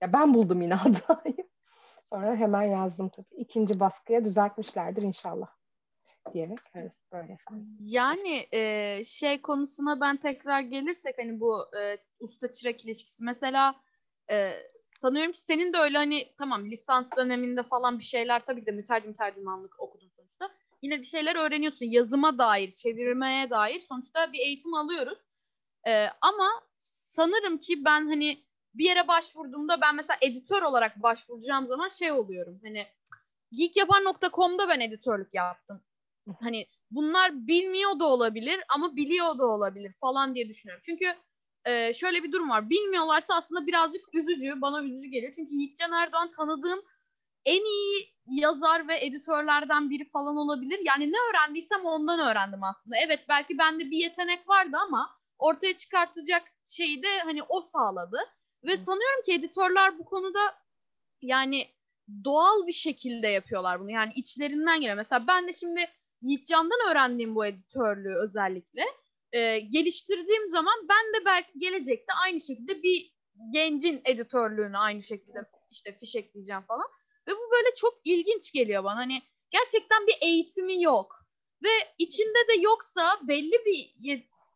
Ya ben buldum yine hatayı. Sonra hemen yazdım tabii. İkinci baskıya düzeltmişlerdir inşallah diyerek böyle. Yani e, şey konusuna ben tekrar gelirsek hani bu e, usta çırak ilişkisi mesela e, sanıyorum ki senin de öyle hani tamam lisans döneminde falan bir şeyler tabii de mütercim tercümanlık okudun sonuçta. Yine bir şeyler öğreniyorsun yazıma dair, çevirmeye dair sonuçta bir eğitim alıyoruz. E, ama sanırım ki ben hani bir yere başvurduğumda ben mesela editör olarak başvuracağım zaman şey oluyorum. Hani geekyapan.com'da ben editörlük yaptım. Hani bunlar bilmiyor da olabilir ama biliyor da olabilir falan diye düşünüyorum. Çünkü e, şöyle bir durum var. Bilmiyorlarsa aslında birazcık üzücü, bana üzücü geliyor. Çünkü Yiğitcan Erdoğan tanıdığım en iyi yazar ve editörlerden biri falan olabilir. Yani ne öğrendiysem ondan öğrendim aslında. Evet belki bende bir yetenek vardı ama ortaya çıkartacak şeyi de hani o sağladı. Ve sanıyorum ki editörler bu konuda yani doğal bir şekilde yapıyorlar bunu. Yani içlerinden geliyor. Mesela ben de şimdi Yiğitcan'dan öğrendiğim bu editörlüğü özellikle e, geliştirdiğim zaman ben de belki gelecekte aynı şekilde bir gencin editörlüğünü aynı şekilde işte fişekleyeceğim falan. Ve bu böyle çok ilginç geliyor bana. Hani gerçekten bir eğitimi yok. Ve içinde de yoksa belli bir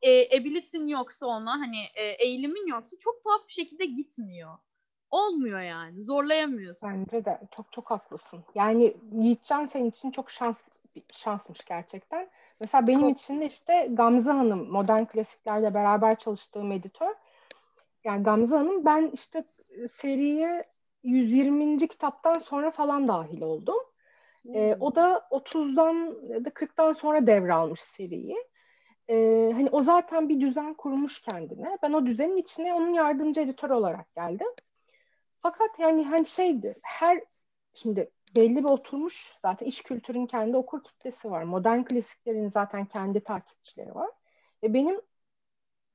e, ability'in yoksa ona hani e, eğilimin yoksa çok tuhaf bir şekilde gitmiyor. Olmuyor yani. Zorlayamıyorsun. Bence de çok çok haklısın. Yani Yiğitcan senin için çok şans şansmış gerçekten. Mesela benim çok... için de işte Gamze Hanım modern klasiklerle beraber çalıştığım editör. Yani Gamze Hanım ben işte seriye 120. kitaptan sonra falan dahil oldum. Hmm. Ee, o da 30'dan ya da 40'tan sonra devralmış seriyi. Ee, hani o zaten bir düzen kurmuş kendine. Ben o düzenin içine onun yardımcı editör olarak geldim. Fakat yani hani şeydi her şimdi belli bir oturmuş zaten iş kültürünün kendi okur kitlesi var. Modern klasiklerin zaten kendi takipçileri var. Ve benim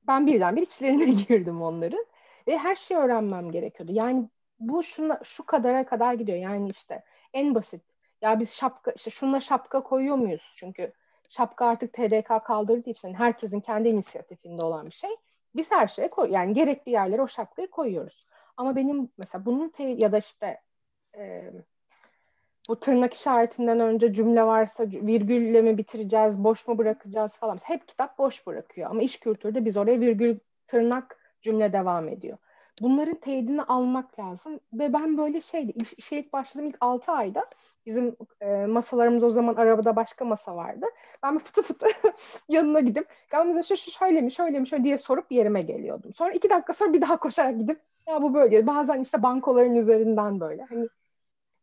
ben birden bir içlerine girdim onların ve her şeyi öğrenmem gerekiyordu. Yani bu şuna, şu kadara kadar gidiyor. Yani işte en basit. Ya biz şapka işte şunla şapka koyuyor muyuz? Çünkü şapka artık TDK kaldırdığı için herkesin kendi inisiyatifinde olan bir şey. Biz her şeye koy yani gerekli yerlere o şapkayı koyuyoruz. Ama benim mesela bunun te- ya da işte bu tırnak işaretinden önce cümle varsa virgülle mi bitireceğiz, boş mu bırakacağız falan. Hep kitap boş bırakıyor ama iş kültürde biz oraya virgül, tırnak, cümle devam ediyor. Bunların teyidini almak lazım ve ben böyle şeydi, iş, işe ilk başladığım ilk 6 ayda bizim e, masalarımız o zaman arabada başka masa vardı. Ben fıtı fıtı yanına gidip Gamze şu, şu şöyle mi şöyle mi şöyle diye sorup yerime geliyordum. Sonra iki dakika sonra bir daha koşarak gidip ya bu böyle bazen işte bankoların üzerinden böyle hani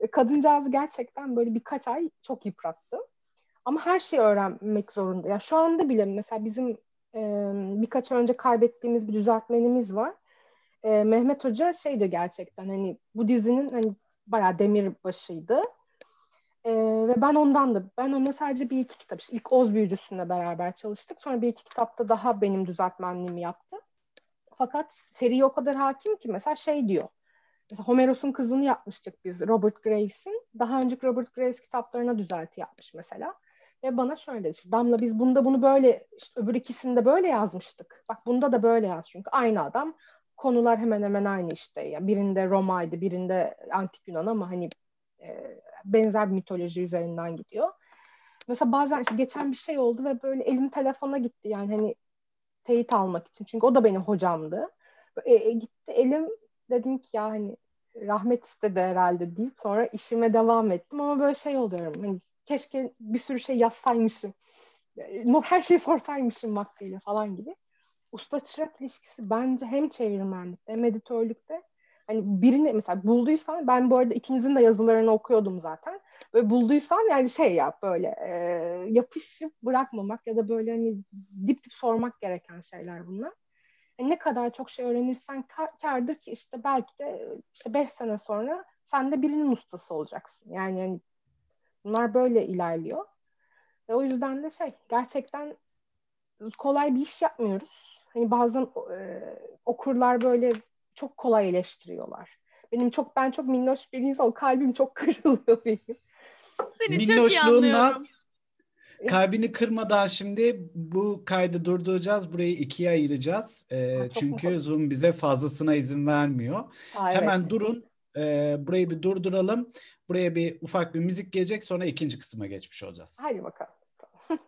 kadıncağızı gerçekten böyle birkaç ay çok yıprattı. Ama her şeyi öğrenmek zorunda. Ya şu anda bile mesela bizim e, birkaç önce kaybettiğimiz bir düzeltmenimiz var. E, Mehmet Hoca şeydi gerçekten hani bu dizinin hani bayağı demir başıydı. E, ve ben ondan da ben ona sadece bir iki kitap işte ilk Oz Büyücüsü'nde beraber çalıştık. Sonra bir iki kitapta daha benim düzeltmenliğimi yaptı. Fakat seri o kadar hakim ki mesela şey diyor. Mesela Homeros'un kızını yapmıştık biz Robert Graves'in. Daha önceki Robert Graves kitaplarına düzelti yapmış mesela. Ve bana şöyle dedi. Damla biz bunda bunu böyle işte öbür ikisinde böyle yazmıştık. Bak bunda da böyle yaz çünkü aynı adam. Konular hemen hemen aynı işte. Yani birinde Roma'ydı, birinde Antik Yunan ama hani e, benzer bir mitoloji üzerinden gidiyor. Mesela bazen işte geçen bir şey oldu ve böyle elim telefona gitti yani hani teyit almak için. Çünkü o da benim hocamdı. E, e, gitti elim dedim ki ya hani rahmet istedi herhalde deyip sonra işime devam ettim ama böyle şey oluyorum hani keşke bir sürü şey yazsaymışım her şeyi sorsaymışım vaktiyle falan gibi. Usta çırak ilişkisi bence hem çevirmenlikte hem editörlükte hani birini mesela bulduysan ben bu arada ikinizin de yazılarını okuyordum zaten ve bulduysan yani şey yap böyle e, yapışıp bırakmamak ya da böyle hani dip dip sormak gereken şeyler bunlar. E, ne kadar çok şey öğrenirsen kar, kardır ki işte belki de işte beş sene sonra sen de birinin ustası olacaksın. Yani, yani bunlar böyle ilerliyor. Ve o yüzden de şey gerçekten kolay bir iş yapmıyoruz. Hani bazen e, okurlar böyle çok kolay eleştiriyorlar. Benim çok ben çok minnoş bir insan, kalbim çok kırılıyor benim. Seni çok iyi anlıyorum. Kalbini kırmadan şimdi bu kaydı durduracağız. Burayı ikiye ayıracağız. Ee, çünkü Zoom bize fazlasına izin vermiyor. Ha, evet. Hemen durun. Ee, burayı bir durduralım. Buraya bir ufak bir müzik gelecek. Sonra ikinci kısma geçmiş olacağız. Hadi bakalım.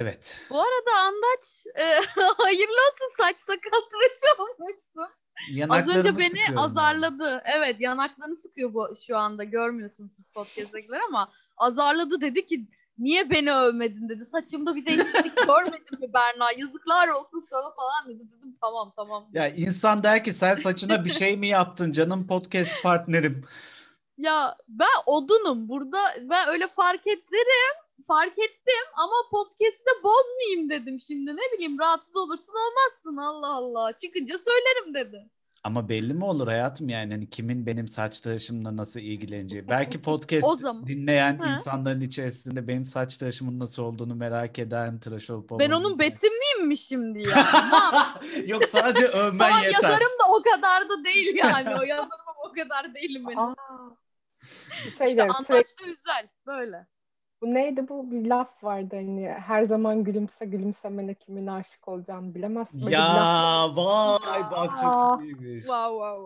Evet. Bu arada Andaç e, hayırlı olsun saç sakal tıraşı olmuşsun. Az önce beni azarladı. Yani. Evet yanaklarını sıkıyor bu şu anda görmüyorsunuz siz podcast'tekiler ama azarladı dedi ki niye beni övmedin dedi. Saçımda bir değişiklik görmedin mi Berna? Yazıklar olsun sana falan dedi. Dedim tamam tamam. Ya insan der ki sen saçına bir şey mi yaptın canım podcast partnerim. Ya ben odunum burada ben öyle fark ederim fark ettim ama podcast'te bozmayayım dedim şimdi. Ne bileyim rahatsız olursun olmazsın Allah Allah. Çıkınca söylerim dedi. Ama belli mi olur hayatım yani hani kimin benim saç tıraşımla nasıl ilgileneceği. Belki podcast zaman, dinleyen he. insanların içerisinde benim saç tıraşımın nasıl olduğunu merak eden tıraş olup Ben onun betimliyim mi şimdi ya? Yok sadece övmen tamam, yeter. Tamam yazarım da o kadar da değil yani. O yazarım o kadar değilim benim. Aa, şey işte de, anlaçta güzel böyle. Bu neydi bu? Bir laf vardı hani her zaman gülümse gülümsemene kimin aşık olacağını bilemezsin. Ya vay bak çok iyiymiş. Wow wow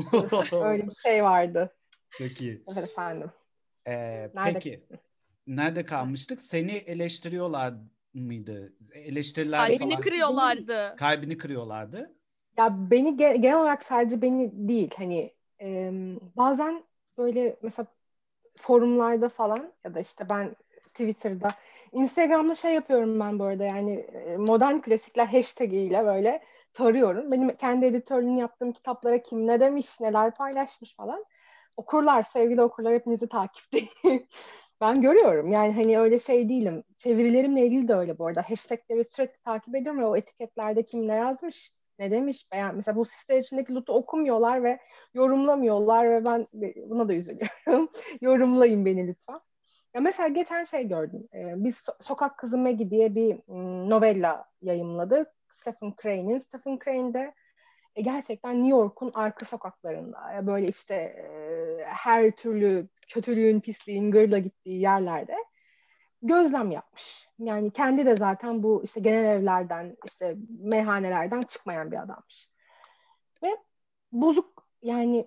wow. Öyle bir şey vardı. Çok iyi. Evet efendim. Ee, nerede? Peki nerede kalmıştık? Seni eleştiriyorlar mıydı? Eleştiriler Kalbini falan. kırıyorlardı. Kalbini kırıyorlardı. Ya beni genel olarak sadece beni değil hani e, bazen böyle mesela forumlarda falan ya da işte ben Twitter'da Instagram'da şey yapıyorum ben bu arada yani e, modern klasikler hashtag ile böyle tarıyorum. Benim kendi editörlüğünü yaptığım kitaplara kim ne demiş, neler paylaşmış falan. Okurlar, sevgili okurlar hepinizi takipte. ben görüyorum yani hani öyle şey değilim. Çevirilerimle ilgili de öyle bu arada. Hashtagleri sürekli takip ediyorum ve o etiketlerde kim ne yazmış, ne demiş. Yani mesela bu siteler içindeki loot'u okumuyorlar ve yorumlamıyorlar ve ben buna da üzülüyorum. Yorumlayın beni lütfen. Ya mesela geçen şey gördüm. Ee, biz so- Sokak Kızı Maggie diye bir m, novella yayımladık. Stephen Crane'in. Stephen Crane de e, gerçekten New York'un arka sokaklarında ya böyle işte e, her türlü kötülüğün, pisliğin gırla gittiği yerlerde gözlem yapmış. Yani kendi de zaten bu işte genel evlerden, işte meyhanelerden çıkmayan bir adammış. Ve bozuk yani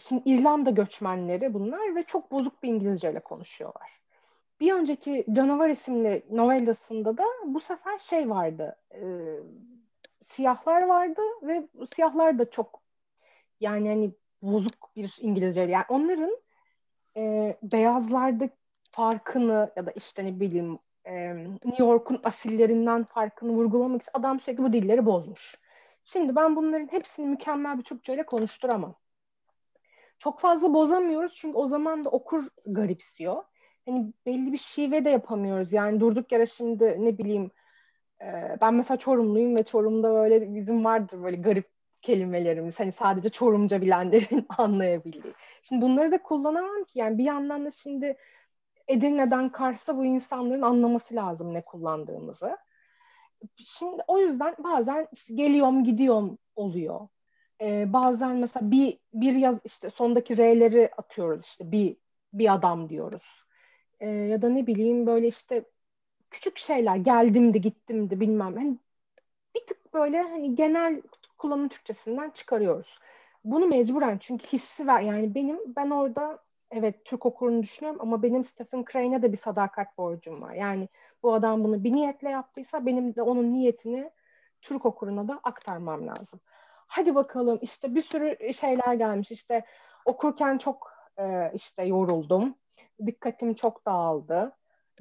şimdi İrlanda göçmenleri bunlar ve çok bozuk bir İngilizceyle konuşuyorlar. Bir önceki Canavar isimli novellasında da bu sefer şey vardı. E, siyahlar vardı ve siyahlar da çok yani hani bozuk bir İngilizce. Yani onların e, beyazlarda farkını ya da işte ne bileyim e, New York'un asillerinden farkını vurgulamak için adam sürekli bu dilleri bozmuş. Şimdi ben bunların hepsini mükemmel bir Türkçeyle konuşturamam. Çok fazla bozamıyoruz çünkü o zaman da okur garipsiyor. Hani belli bir şive de yapamıyoruz. Yani durduk yere şimdi ne bileyim e, ben mesela Çorumluyum ve Çorum'da böyle bizim vardır böyle garip kelimelerimiz. Hani sadece Çorumca bilenlerin anlayabildiği. Şimdi bunları da kullanamam ki. Yani bir yandan da şimdi Edirne'den Kars'a bu insanların anlaması lazım ne kullandığımızı. Şimdi o yüzden bazen işte geliyorum gidiyorum oluyor. Ee, bazen mesela bir bir yaz işte sondaki R'leri atıyoruz işte bir bir adam diyoruz. Ee, ya da ne bileyim böyle işte küçük şeyler geldim de gittim de bilmem. Hani bir tık böyle hani genel kullanım Türkçesinden çıkarıyoruz. Bunu mecburen çünkü hissi ver yani benim ben orada evet Türk okurunu düşünüyorum ama benim Stephen Crane'e de bir sadakat borcum var. Yani bu adam bunu bir niyetle yaptıysa benim de onun niyetini Türk okuruna da aktarmam lazım. Hadi bakalım işte bir sürü şeyler gelmiş işte okurken çok e, işte yoruldum. Dikkatim çok dağıldı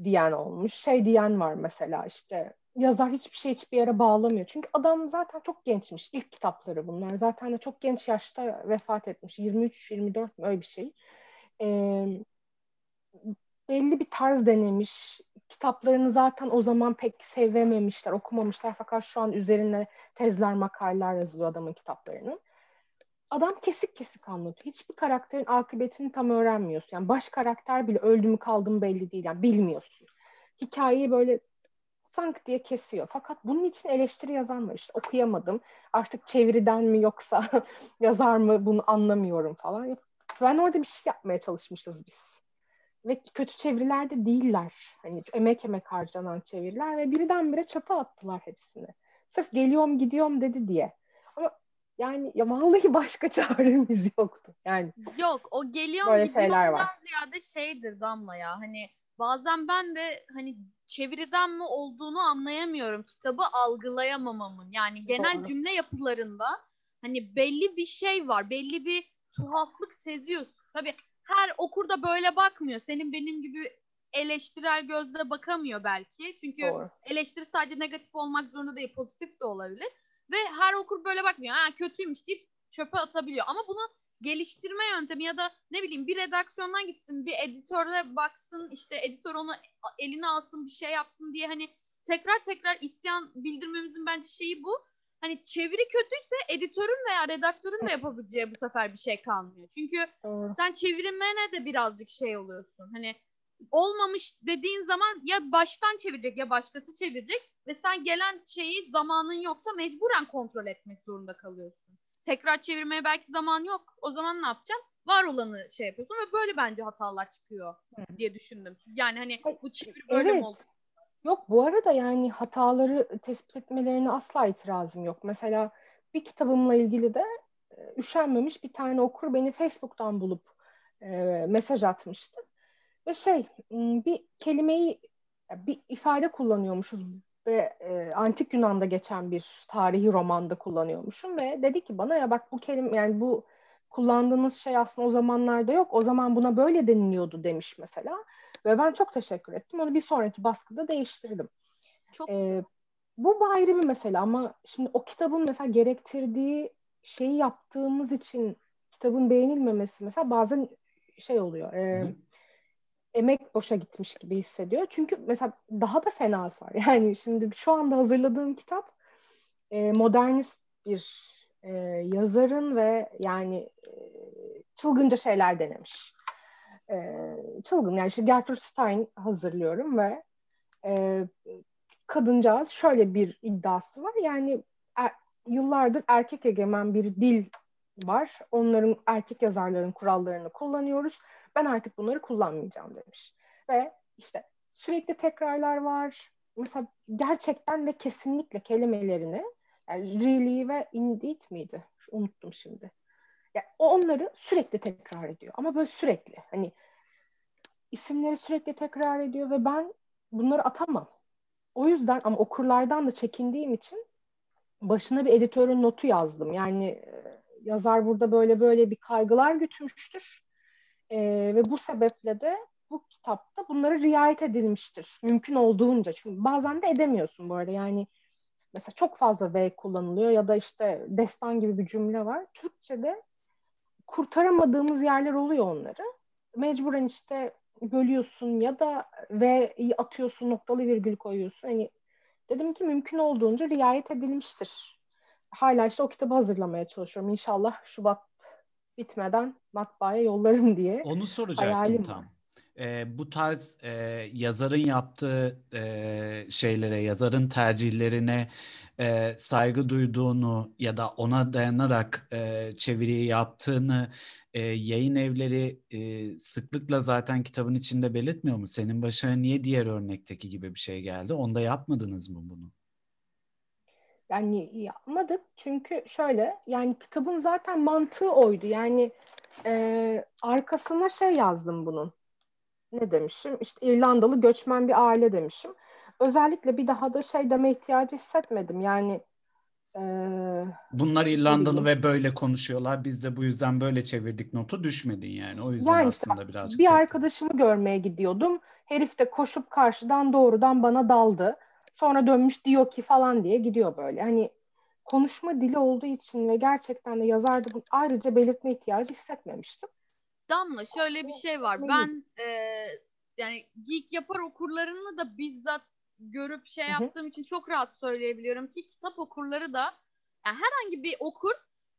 diyen olmuş. Şey diyen var mesela işte yazar hiçbir şey hiçbir yere bağlamıyor. Çünkü adam zaten çok gençmiş. İlk kitapları bunlar. Zaten de çok genç yaşta vefat etmiş. 23-24 öyle bir şey e, belli bir tarz denemiş. Kitaplarını zaten o zaman pek sevememişler, okumamışlar. Fakat şu an üzerine tezler, makaleler yazılıyor adamın kitaplarının. Adam kesik kesik anlatıyor. Hiçbir karakterin akıbetini tam öğrenmiyorsun. Yani baş karakter bile öldü mü kaldı mı belli değil. Yani bilmiyorsun. Hikayeyi böyle sank diye kesiyor. Fakat bunun için eleştiri yazan var. İşte okuyamadım. Artık çeviriden mi yoksa yazar mı bunu anlamıyorum falan. Ben orada bir şey yapmaya çalışmışız biz. Ve kötü çeviriler de değiller. Hani emek emek harcanan çeviriler ve birdenbire çöpe attılar hepsini. Sırf geliyorum gidiyorum dedi diye. Ama yani ya vallahi başka çaremiz yoktu. Yani Yok o geliyor Böyle şeyler var. ziyade şeydir Damla ya. Hani bazen ben de hani çeviriden mi olduğunu anlayamıyorum. Kitabı algılayamamamın. Yani genel Doğru. cümle yapılarında hani belli bir şey var. Belli bir tuhaflık seziyorsun. Tabii her okur da böyle bakmıyor. Senin benim gibi eleştirel gözle bakamıyor belki. Çünkü Doğru. eleştiri sadece negatif olmak zorunda değil, pozitif de olabilir. Ve her okur böyle bakmıyor. Ha kötüymüş deyip çöpe atabiliyor. Ama bunu geliştirme yöntemi ya da ne bileyim bir redaksiyondan gitsin, bir editöre baksın, işte editör onu eline alsın, bir şey yapsın diye hani tekrar tekrar isyan bildirmemizin bence şeyi bu. Hani çeviri kötüyse editörün veya redaktörün de yapabileceği bu sefer bir şey kalmıyor. Çünkü Doğru. sen çevirmene de birazcık şey oluyorsun. Hani olmamış dediğin zaman ya baştan çevirecek ya başkası çevirecek ve sen gelen şeyi zamanın yoksa mecburen kontrol etmek zorunda kalıyorsun. Tekrar çevirmeye belki zaman yok. O zaman ne yapacaksın? Var olanı şey yapıyorsun ve böyle bence hatalar çıkıyor diye düşündüm. Yani hani bu çeviri böyle evet. mi oldu? Yok bu arada yani hataları tespit etmelerine asla itirazım yok. Mesela bir kitabımla ilgili de üşenmemiş bir tane okur beni Facebook'tan bulup e, mesaj atmıştı. Ve şey bir kelimeyi bir ifade kullanıyormuşuz ve e, antik Yunan'da geçen bir tarihi romanda kullanıyormuşum ve dedi ki bana ya bak bu kelime yani bu kullandığınız şey aslında o zamanlarda yok. O zaman buna böyle deniliyordu demiş mesela. Ve ben çok teşekkür ettim. Onu bir sonraki baskıda değiştirdim. Çok ee, bu ayrı bir mesele ama şimdi o kitabın mesela gerektirdiği şeyi yaptığımız için kitabın beğenilmemesi mesela bazen şey oluyor. E, emek boşa gitmiş gibi hissediyor. Çünkü mesela daha da fenası var. Yani şimdi şu anda hazırladığım kitap e, modernist bir e, yazarın ve yani e, çılgınca şeyler denemiş. E, çılgın yani işte Gertrude Stein hazırlıyorum ve e, kadıncağız şöyle bir iddiası var. Yani er, yıllardır erkek egemen bir dil var. Onların erkek yazarların kurallarını kullanıyoruz. Ben artık bunları kullanmayacağım demiş. Ve işte sürekli tekrarlar var. Mesela gerçekten ve kesinlikle kelimelerini yani really ve indeed miydi? Unuttum şimdi. Yani onları sürekli tekrar ediyor. Ama böyle sürekli. Hani isimleri sürekli tekrar ediyor ve ben bunları atamam. O yüzden ama okurlardan da çekindiğim için başına bir editörün notu yazdım. Yani e, yazar burada böyle böyle bir kaygılar gütmüştür. Ee, ve bu sebeple de bu kitapta bunları riayet edilmiştir. Mümkün olduğunca. Çünkü bazen de edemiyorsun bu arada. Yani mesela çok fazla V kullanılıyor ya da işte destan gibi bir cümle var. Türkçe'de kurtaramadığımız yerler oluyor onları. Mecburen işte bölüyorsun ya da V'yi atıyorsun, noktalı virgül koyuyorsun. Hani dedim ki mümkün olduğunca riayet edilmiştir. Hala işte o kitabı hazırlamaya çalışıyorum. İnşallah Şubat bitmeden matbaaya yollarım diye. Onu soracaktım hayalim tam. E, bu tarz e, yazarın yaptığı e, şeylere, yazarın tercihlerine e, saygı duyduğunu ya da ona dayanarak e, çeviriyi yaptığını e, yayın evleri e, sıklıkla zaten kitabın içinde belirtmiyor mu? Senin başına niye diğer örnekteki gibi bir şey geldi? Onda yapmadınız mı bunu? Yani yapmadık çünkü şöyle yani kitabın zaten mantığı oydu. Yani e, arkasına şey yazdım bunun. Ne demişim? İşte İrlandalı göçmen bir aile demişim. Özellikle bir daha da şey deme ihtiyacı hissetmedim. Yani e, Bunlar İrlandalı ve böyle konuşuyorlar. Biz de bu yüzden böyle çevirdik notu düşmedin yani. O yüzden yani aslında birazcık... Bir arkadaşımı görmeye gidiyordum. Herif de koşup karşıdan doğrudan bana daldı Sonra dönmüş diyor ki falan diye gidiyor böyle. Hani konuşma dili olduğu için ve gerçekten de yazarda ayrıca belirtme ihtiyacı hissetmemiştim. Damla şöyle bir şey var. Ben e, yani geek yapar okurlarını da bizzat görüp şey yaptığım için çok rahat söyleyebiliyorum ki kitap okurları da yani herhangi bir okur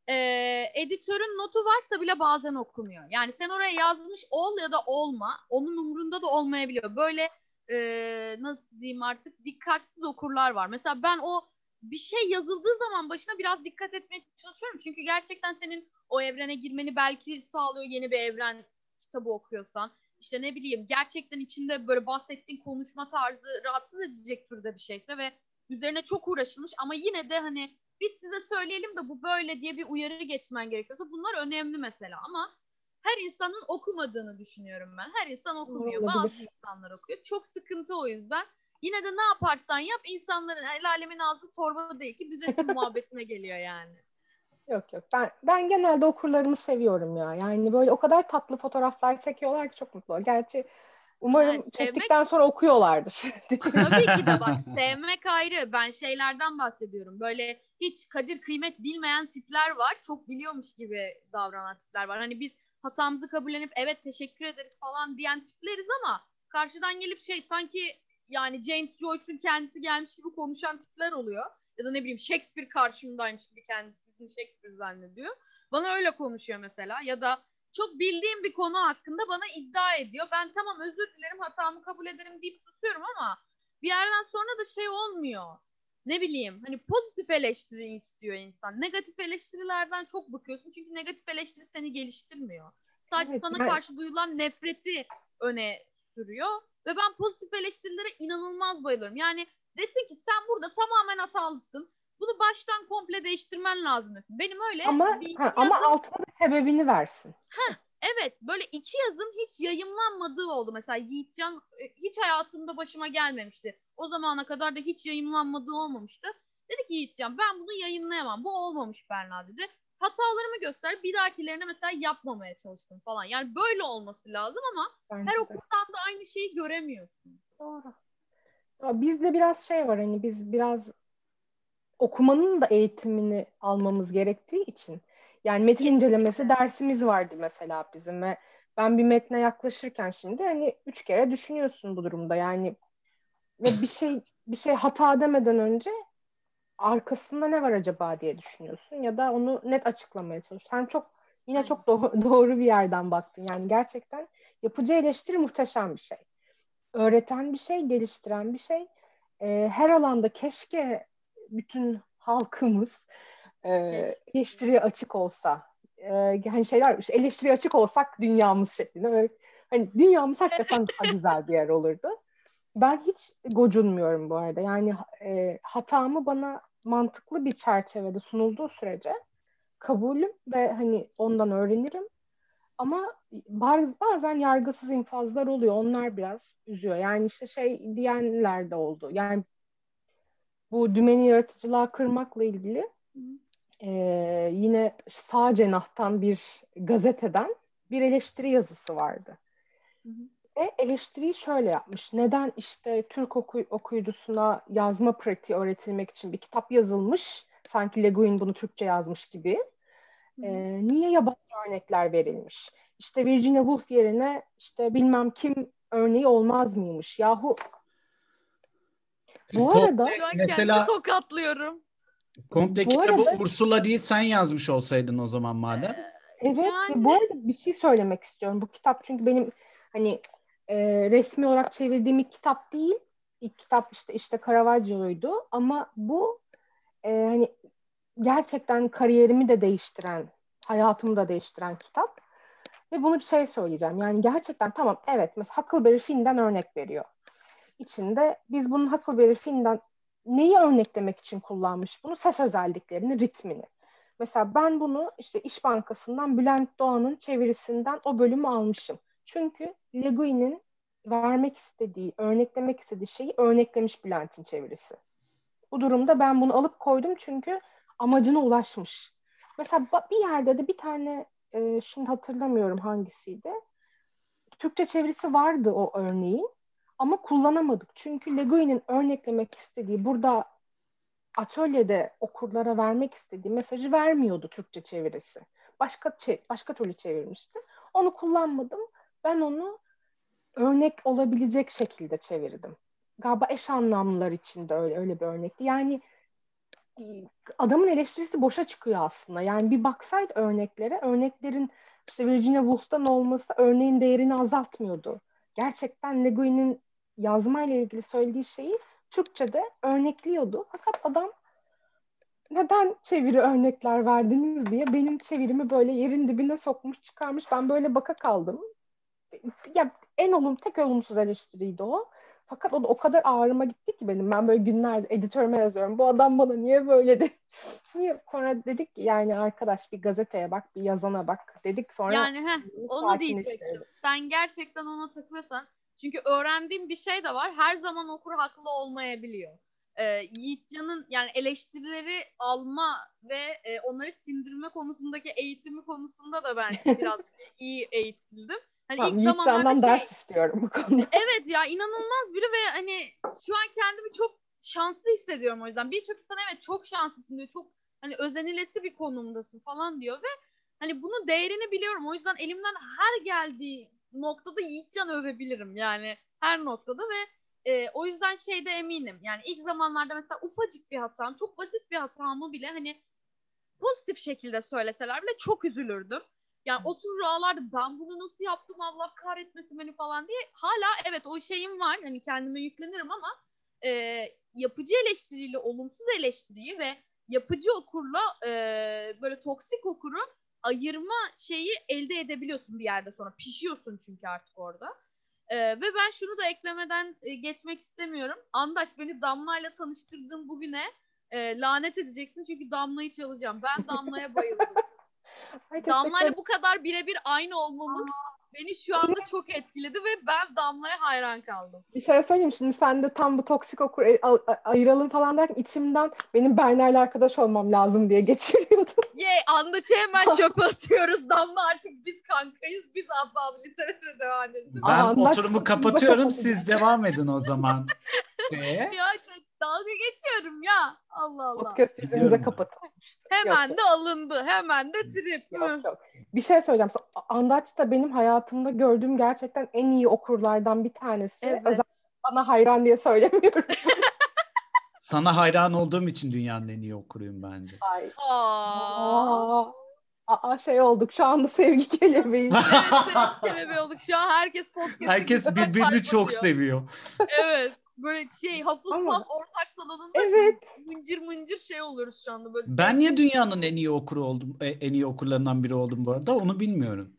e, editörün notu varsa bile bazen okumuyor. Yani sen oraya yazmış ol ya da olma onun umurunda da olmayabiliyor. Böyle e, nasıl diyeyim artık dikkatsiz okurlar var. Mesela ben o bir şey yazıldığı zaman başına biraz dikkat etmeye çalışıyorum. Çünkü gerçekten senin o evrene girmeni belki sağlıyor yeni bir evren kitabı okuyorsan. İşte ne bileyim gerçekten içinde böyle bahsettiğin konuşma tarzı rahatsız edecek türde bir şeyse ve üzerine çok uğraşılmış ama yine de hani biz size söyleyelim de bu böyle diye bir uyarı geçmen gerekiyorsa bunlar önemli mesela ama her insanın okumadığını düşünüyorum ben. Her insan okumuyor. Olabilir. Bazı insanlar okuyor. Çok sıkıntı o yüzden. Yine de ne yaparsan yap insanların el alemin ağzı torba değil ki büzesin muhabbetine geliyor yani. Yok yok. Ben ben genelde okurlarımı seviyorum ya. Yani böyle o kadar tatlı fotoğraflar çekiyorlar ki çok mutlu. Gerçi umarım Ha, sevmek- çektikten sonra okuyorlardır. Tabii ki de bak sevmek ayrı. Ben şeylerden bahsediyorum. Böyle hiç kadir kıymet bilmeyen tipler var. Çok biliyormuş gibi davranan tipler var. Hani biz hatamızı kabullenip evet teşekkür ederiz falan diyen tipleriz ama karşıdan gelip şey sanki yani James Joyce'un kendisi gelmiş gibi konuşan tipler oluyor. Ya da ne bileyim Shakespeare karşımdaymış gibi kendisini Shakespeare zannediyor. Bana öyle konuşuyor mesela. Ya da çok bildiğim bir konu hakkında bana iddia ediyor. Ben tamam özür dilerim hatamı kabul ederim deyip susuyorum ama bir yerden sonra da şey olmuyor. Ne bileyim hani pozitif eleştiri istiyor insan. Negatif eleştirilerden çok bıkıyorsun. Çünkü negatif eleştiri seni geliştirmiyor. Sadece Evet, sana ben- karşı duyulan nefreti öne sürüyor. Ve ben pozitif eleştirilere inanılmaz bayılıyorum. Yani desin ki sen burada tamamen hatalısın. Bunu baştan komple değiştirmen lazım. Benim öyle ama bir ha, ama yazım- altına da sebebini versin. Evet böyle iki yazım hiç yayımlanmadığı oldu. Mesela Yiğitcan e, hiç hayatımda başıma gelmemişti. O zamana kadar da hiç yayımlanmadığı olmamıştı. Dedi ki Yiğitcan ben bunu yayınlayamam. Bu olmamış Berna dedi. Hatalarımı göster. Bir dahakilerine mesela yapmamaya çalıştım falan. Yani böyle olması lazım ama Bence her de. okuldan da aynı şeyi göremiyorsun. Doğru. Bizde biraz şey var hani biz biraz okumanın da eğitimini almamız gerektiği için yani metin incelemesi dersimiz vardı mesela bizim ve ben bir metne yaklaşırken şimdi hani üç kere düşünüyorsun bu durumda yani ve bir şey bir şey hata demeden önce arkasında ne var acaba diye düşünüyorsun ya da onu net açıklamaya çalışıyorsun. Sen çok yine çok doğru, doğru bir yerden baktın. Yani gerçekten yapıcı eleştiri muhteşem bir şey. Öğreten bir şey, geliştiren bir şey. Ee, her alanda keşke bütün halkımız e, eleştiriye açık olsa. Ee, hani şeyler işte eleştiriye açık olsak dünyamız şeklinde böyle hani dünyamız hakikaten daha güzel bir yer olurdu. Ben hiç gocunmuyorum bu arada. Yani e, hatamı bana mantıklı bir çerçevede sunulduğu sürece kabulüm ve hani ondan öğrenirim. Ama baz- bazen yargısız infazlar oluyor. Onlar biraz üzüyor. Yani işte şey diyenler de oldu. Yani bu dümeni yaratıcılığa kırmakla ilgili e, yine sağ cenahtan bir gazeteden bir eleştiri yazısı vardı. Hı hı. Ve eleştiriyi şöyle yapmış. Neden işte Türk oku- okuyucusuna yazma pratiği öğretilmek için bir kitap yazılmış. Sanki Le Guin bunu Türkçe yazmış gibi. Hı hı. Ee, niye yabancı örnekler verilmiş? İşte Virginia Woolf yerine işte bilmem kim örneği olmaz mıymış? Yahu Bu Komple- arada- Şu an mesela tokatlıyorum. komple Bu kitabı arada- Ursula değil sen yazmış olsaydın o zaman madem. Evet, Yani- bu arada bir şey söylemek istiyorum. Bu kitap çünkü benim hani e, resmi olarak çevirdiğim ilk kitap değil. İlk kitap işte işte Caravaggio'ydu ama bu e, hani gerçekten kariyerimi de değiştiren, hayatımı da değiştiren kitap. Ve bunu bir şey söyleyeceğim. Yani gerçekten tamam evet mesela Huckleberry Finn'den örnek veriyor. İçinde biz bunun Huckleberry Finn'den neyi örneklemek için kullanmış bunu? Ses özelliklerini, ritmini. Mesela ben bunu işte İş Bankası'ndan Bülent Doğan'ın çevirisinden o bölümü almışım. Çünkü Le Guin'in vermek istediği, örneklemek istediği şeyi örneklemiş Bülent'in çevirisi. Bu durumda ben bunu alıp koydum çünkü amacına ulaşmış. Mesela bir yerde de bir tane e, şimdi hatırlamıyorum hangisiydi. Türkçe çevirisi vardı o örneğin ama kullanamadık. Çünkü Le Guin'in örneklemek istediği burada atölyede okurlara vermek istediği mesajı vermiyordu Türkçe çevirisi. Başka başka türlü çevirmişti. Onu kullanmadım. Ben onu örnek olabilecek şekilde çevirdim. Galiba eş anlamlılar için de öyle öyle bir örnekti. Yani e, adamın eleştirisi boşa çıkıyor aslında. Yani bir baksaydı örneklere, örneklerin işte Virginia Woolf'tan olması örneğin değerini azaltmıyordu. Gerçekten Le Guin'in yazma ile ilgili söylediği şeyi Türkçe'de örnekliyordu. Fakat adam neden çeviri örnekler verdiniz diye benim çevirimi böyle yerin dibine sokmuş çıkarmış. Ben böyle baka kaldım. Ya en olum tek olumsuz eleştiriydi o. Fakat o da o kadar ağrıma gitti ki benim. Ben böyle günlerce editörüme yazıyorum. Bu adam bana niye böyle de niye? Sonra dedik ki yani arkadaş bir gazeteye bak, bir yazana bak dedik. Sonra yani heh, onu diyecektim. Sen gerçekten ona takılıyorsan çünkü öğrendiğim bir şey de var. Her zaman okur haklı olmayabiliyor. Ee, Yiğitcan'ın yani eleştirileri alma ve e, onları sindirme konusundaki eğitimi konusunda da ben biraz iyi eğitildim. Hani tamam, ilk zamanlarda şey, ders istiyorum bu konuda. Evet ya inanılmaz biri ve hani şu an kendimi çok şanslı hissediyorum o yüzden. Birçok insan evet çok şanslısın diyor. Çok hani özenilesi bir konumdasın falan diyor ve hani bunu değerini biliyorum. O yüzden elimden her geldiği noktada Yiğitcan övebilirim yani her noktada ve e, o yüzden şeyde eminim. Yani ilk zamanlarda mesela ufacık bir hatam, çok basit bir hatamı bile hani pozitif şekilde söyleseler bile çok üzülürdüm. Yani oturur ağlardı ben bunu nasıl yaptım Allah kahretmesin beni falan diye. Hala evet o şeyim var hani kendime yüklenirim ama e, yapıcı eleştiriyle olumsuz eleştiriyi ve yapıcı okurla e, böyle toksik okuru ayırma şeyi elde edebiliyorsun bir yerde sonra. Pişiyorsun çünkü artık orada. Ee, ve ben şunu da eklemeden e, geçmek istemiyorum. Andaç beni Damla ile tanıştırdığın bugüne e, lanet edeceksin çünkü Damla'yı çalacağım. Ben Damla'ya bayıldım. Damla ile bu kadar birebir aynı olmamız beni şu anda çok etkiledi ve ben Damla'ya hayran kaldım. Bir şey söyleyeyim şimdi sen de tam bu toksik okur e, ayıralım falan derken içimden benim Berna'yla arkadaş olmam lazım diye geçiriyordum. Ye yeah, Andaç'ı hemen çöpe atıyoruz. Damla artık biz kankayız. Biz abla literatüre devam edelim. Ben Aa, oturumu kapatıyorum. siz devam edin o zaman. ya dalga geçiyorum ya. Allah Allah. Podcast yüzümüze kapatılmış. Hemen yok, de alındı. Hemen de trip. Yok, yok. Bir şey söyleyeceğim. Andaç da benim hayatımda gördüğüm gerçekten en iyi okurlardan bir tanesi. Evet. Özellikle bana hayran diye söylemiyorum. Sana hayran olduğum için dünyanın en iyi okuruyum bence. Ay. Aa. Aa, şey olduk şu anda sevgi kelebeği. evet sevgi kelebeği olduk. Şu an herkes podcast. Herkes birbirini çok seviyor. evet. Böyle şey Ama, ortak salonunda evet. mıncır mıncır şey oluyoruz şu anda. Böyle ben niye dünyanın en iyi okuru oldum, e, en iyi okurlarından biri oldum bu arada onu bilmiyorum.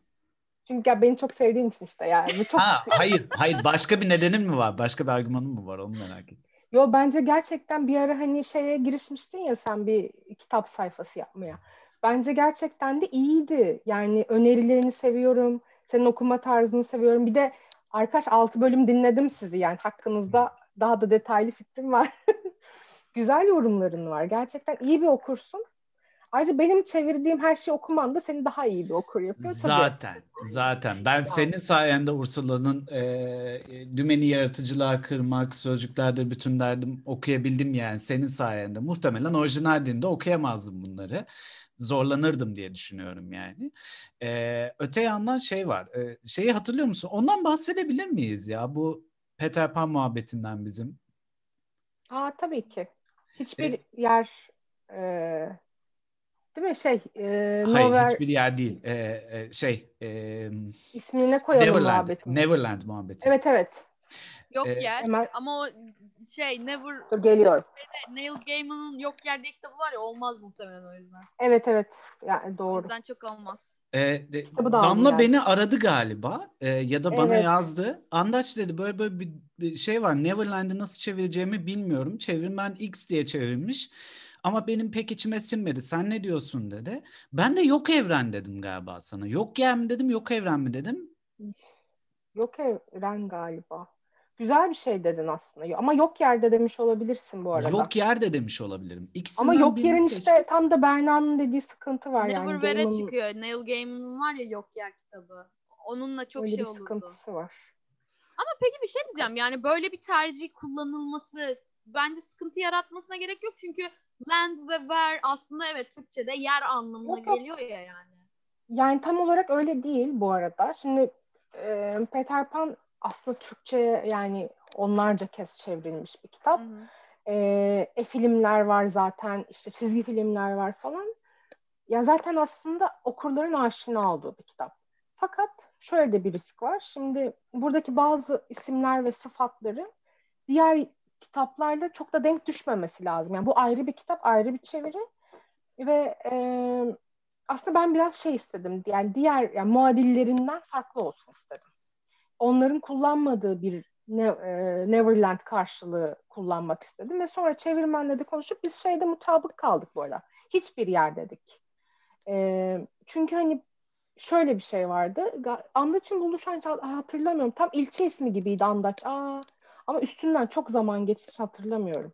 Çünkü ya beni çok sevdiğin için işte yani. Çok... Ha, hayır, hayır. Başka bir nedenin mi var? Başka bir argümanın mı var? Onu merak ettim. Yo bence gerçekten bir ara hani şeye girişmiştin ya sen bir kitap sayfası yapmaya. Bence gerçekten de iyiydi. Yani önerilerini seviyorum. Senin okuma tarzını seviyorum. Bir de arkadaş 6 bölüm dinledim sizi yani hakkınızda daha da detaylı fikrim var. Güzel yorumların var. Gerçekten iyi bir okursun. Ayrıca benim çevirdiğim her şeyi okuman da seni daha iyi bir okur yapıyor. Zaten, tabii. zaten. Ben senin sayende Ursula'nın e, dümeni yaratıcılığa kırmak, sözcüklerde bütün derdim okuyabildim yani senin sayende. Muhtemelen orijinal dilde okuyamazdım bunları. Zorlanırdım diye düşünüyorum yani. E, öte yandan şey var. E, şeyi hatırlıyor musun? Ondan bahsedebilir miyiz ya? Bu Peter Pan muhabbetinden bizim. Aa tabii ki. Hiçbir e, yer e, değil mi şey e, Hayır Nowhere... hiçbir yer değil. E, e, şey e, ismini koyalım Neverland, muhabbeti. Neverland muhabbeti. Evet evet. Yok ee, yer hemen... ama o şey Never Dur, geliyor. Neil Gaiman'ın Yok Yer diye kitabı var ya olmaz muhtemelen o yüzden. Evet evet. Yani doğru. O yüzden çok olmaz. E, de, Damla yani. beni aradı galiba e, ya da bana evet. yazdı. Andaç dedi böyle böyle bir, bir şey var. Neverland'i nasıl çevireceğimi bilmiyorum. Çevirmen X diye çevirmiş. Ama benim pek içime sinmedi. Sen ne diyorsun dedi. Ben de yok evren dedim galiba sana. Yok yer mi dedim, yok evren mi dedim. Yok evren galiba. Güzel bir şey dedin aslında. Ama yok yerde demiş olabilirsin bu arada. Yok yerde demiş olabilirim. İkisinden Ama yok yerin seçtim. işte tam da Berna'nın dediği sıkıntı var Never yani. Neverwhere'e çıkıyor. Neil Gaiman'ın var ya yok yer kitabı. Onunla çok Öyle şey bir olurdu. sıkıntısı var. Ama peki bir şey diyeceğim. Yani böyle bir tercih kullanılması bence sıkıntı yaratmasına gerek yok. Çünkü land ve where aslında evet Türkçe'de yer anlamına yok, geliyor ya yani. Yani tam olarak öyle değil bu arada. Şimdi e, Peter Pan aslında Türkçe yani onlarca kez çevrilmiş bir kitap. Hı hı. E, e, filmler var zaten, işte çizgi filmler var falan. Ya zaten aslında okurların aşina olduğu bir kitap. Fakat şöyle de bir risk var. Şimdi buradaki bazı isimler ve sıfatları diğer kitaplarla çok da denk düşmemesi lazım. Yani bu ayrı bir kitap, ayrı bir çeviri ve e, aslında ben biraz şey istedim. Yani diğer yani muadillerinden farklı olsun istedim. Onların kullanmadığı bir ne, e, Neverland karşılığı kullanmak istedim ve sonra çevirmenle de konuşup biz şeyde mutabık kaldık bu arada. Hiçbir yer dedik. E, çünkü hani şöyle bir şey vardı. Andaç'ın buluşan hatırlamıyorum. Tam ilçe ismi gibiydi Andaç. Aa, ama üstünden çok zaman geçti hatırlamıyorum.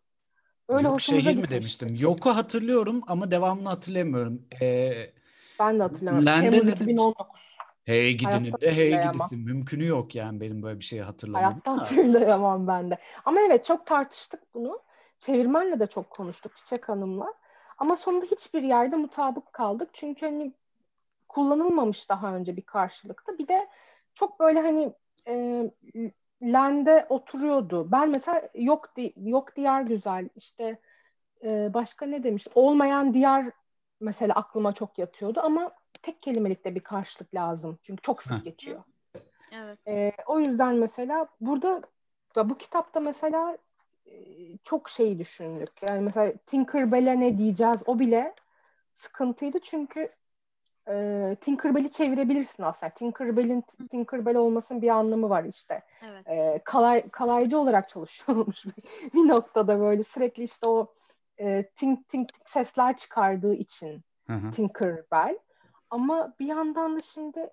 Öyle Yok şehir mi demiştim? Yok'u hatırlıyorum ama devamını hatırlamıyorum. Ee, ben de hatırlamıyorum. Lende Temmuz 2019. Hey gidinin de hey gidisin. Mümkünü yok yani benim böyle bir şeyi hatırlamam. Hayatta hatırlayamam ben de. Ama evet çok tartıştık bunu. Çevirmenle de çok konuştuk Çiçek Hanım'la. Ama sonunda hiçbir yerde mutabık kaldık. Çünkü hani kullanılmamış daha önce bir karşılıkta. Bir de çok böyle hani e, lende oturuyordu. Ben mesela yok di yok diyar güzel işte e, başka ne demiş? Olmayan diyar mesela aklıma çok yatıyordu ama tek kelimelikte bir karşılık lazım. Çünkü çok sık geçiyor. Evet. E, o yüzden mesela burada bu kitapta mesela e, çok şeyi düşündük. Yani mesela Tinkerbell'e ne diyeceğiz o bile sıkıntıydı çünkü e, Tinkerbell'i çevirebilirsin aslında. Tinkerbell'in Tinkerbell olmasının bir anlamı var işte. Evet. E, kalay, kalaycı olarak çalışıyormuş bir noktada böyle sürekli işte o e, tink tink tink sesler çıkardığı için hı hı. Tinkerbell. Ama bir yandan da şimdi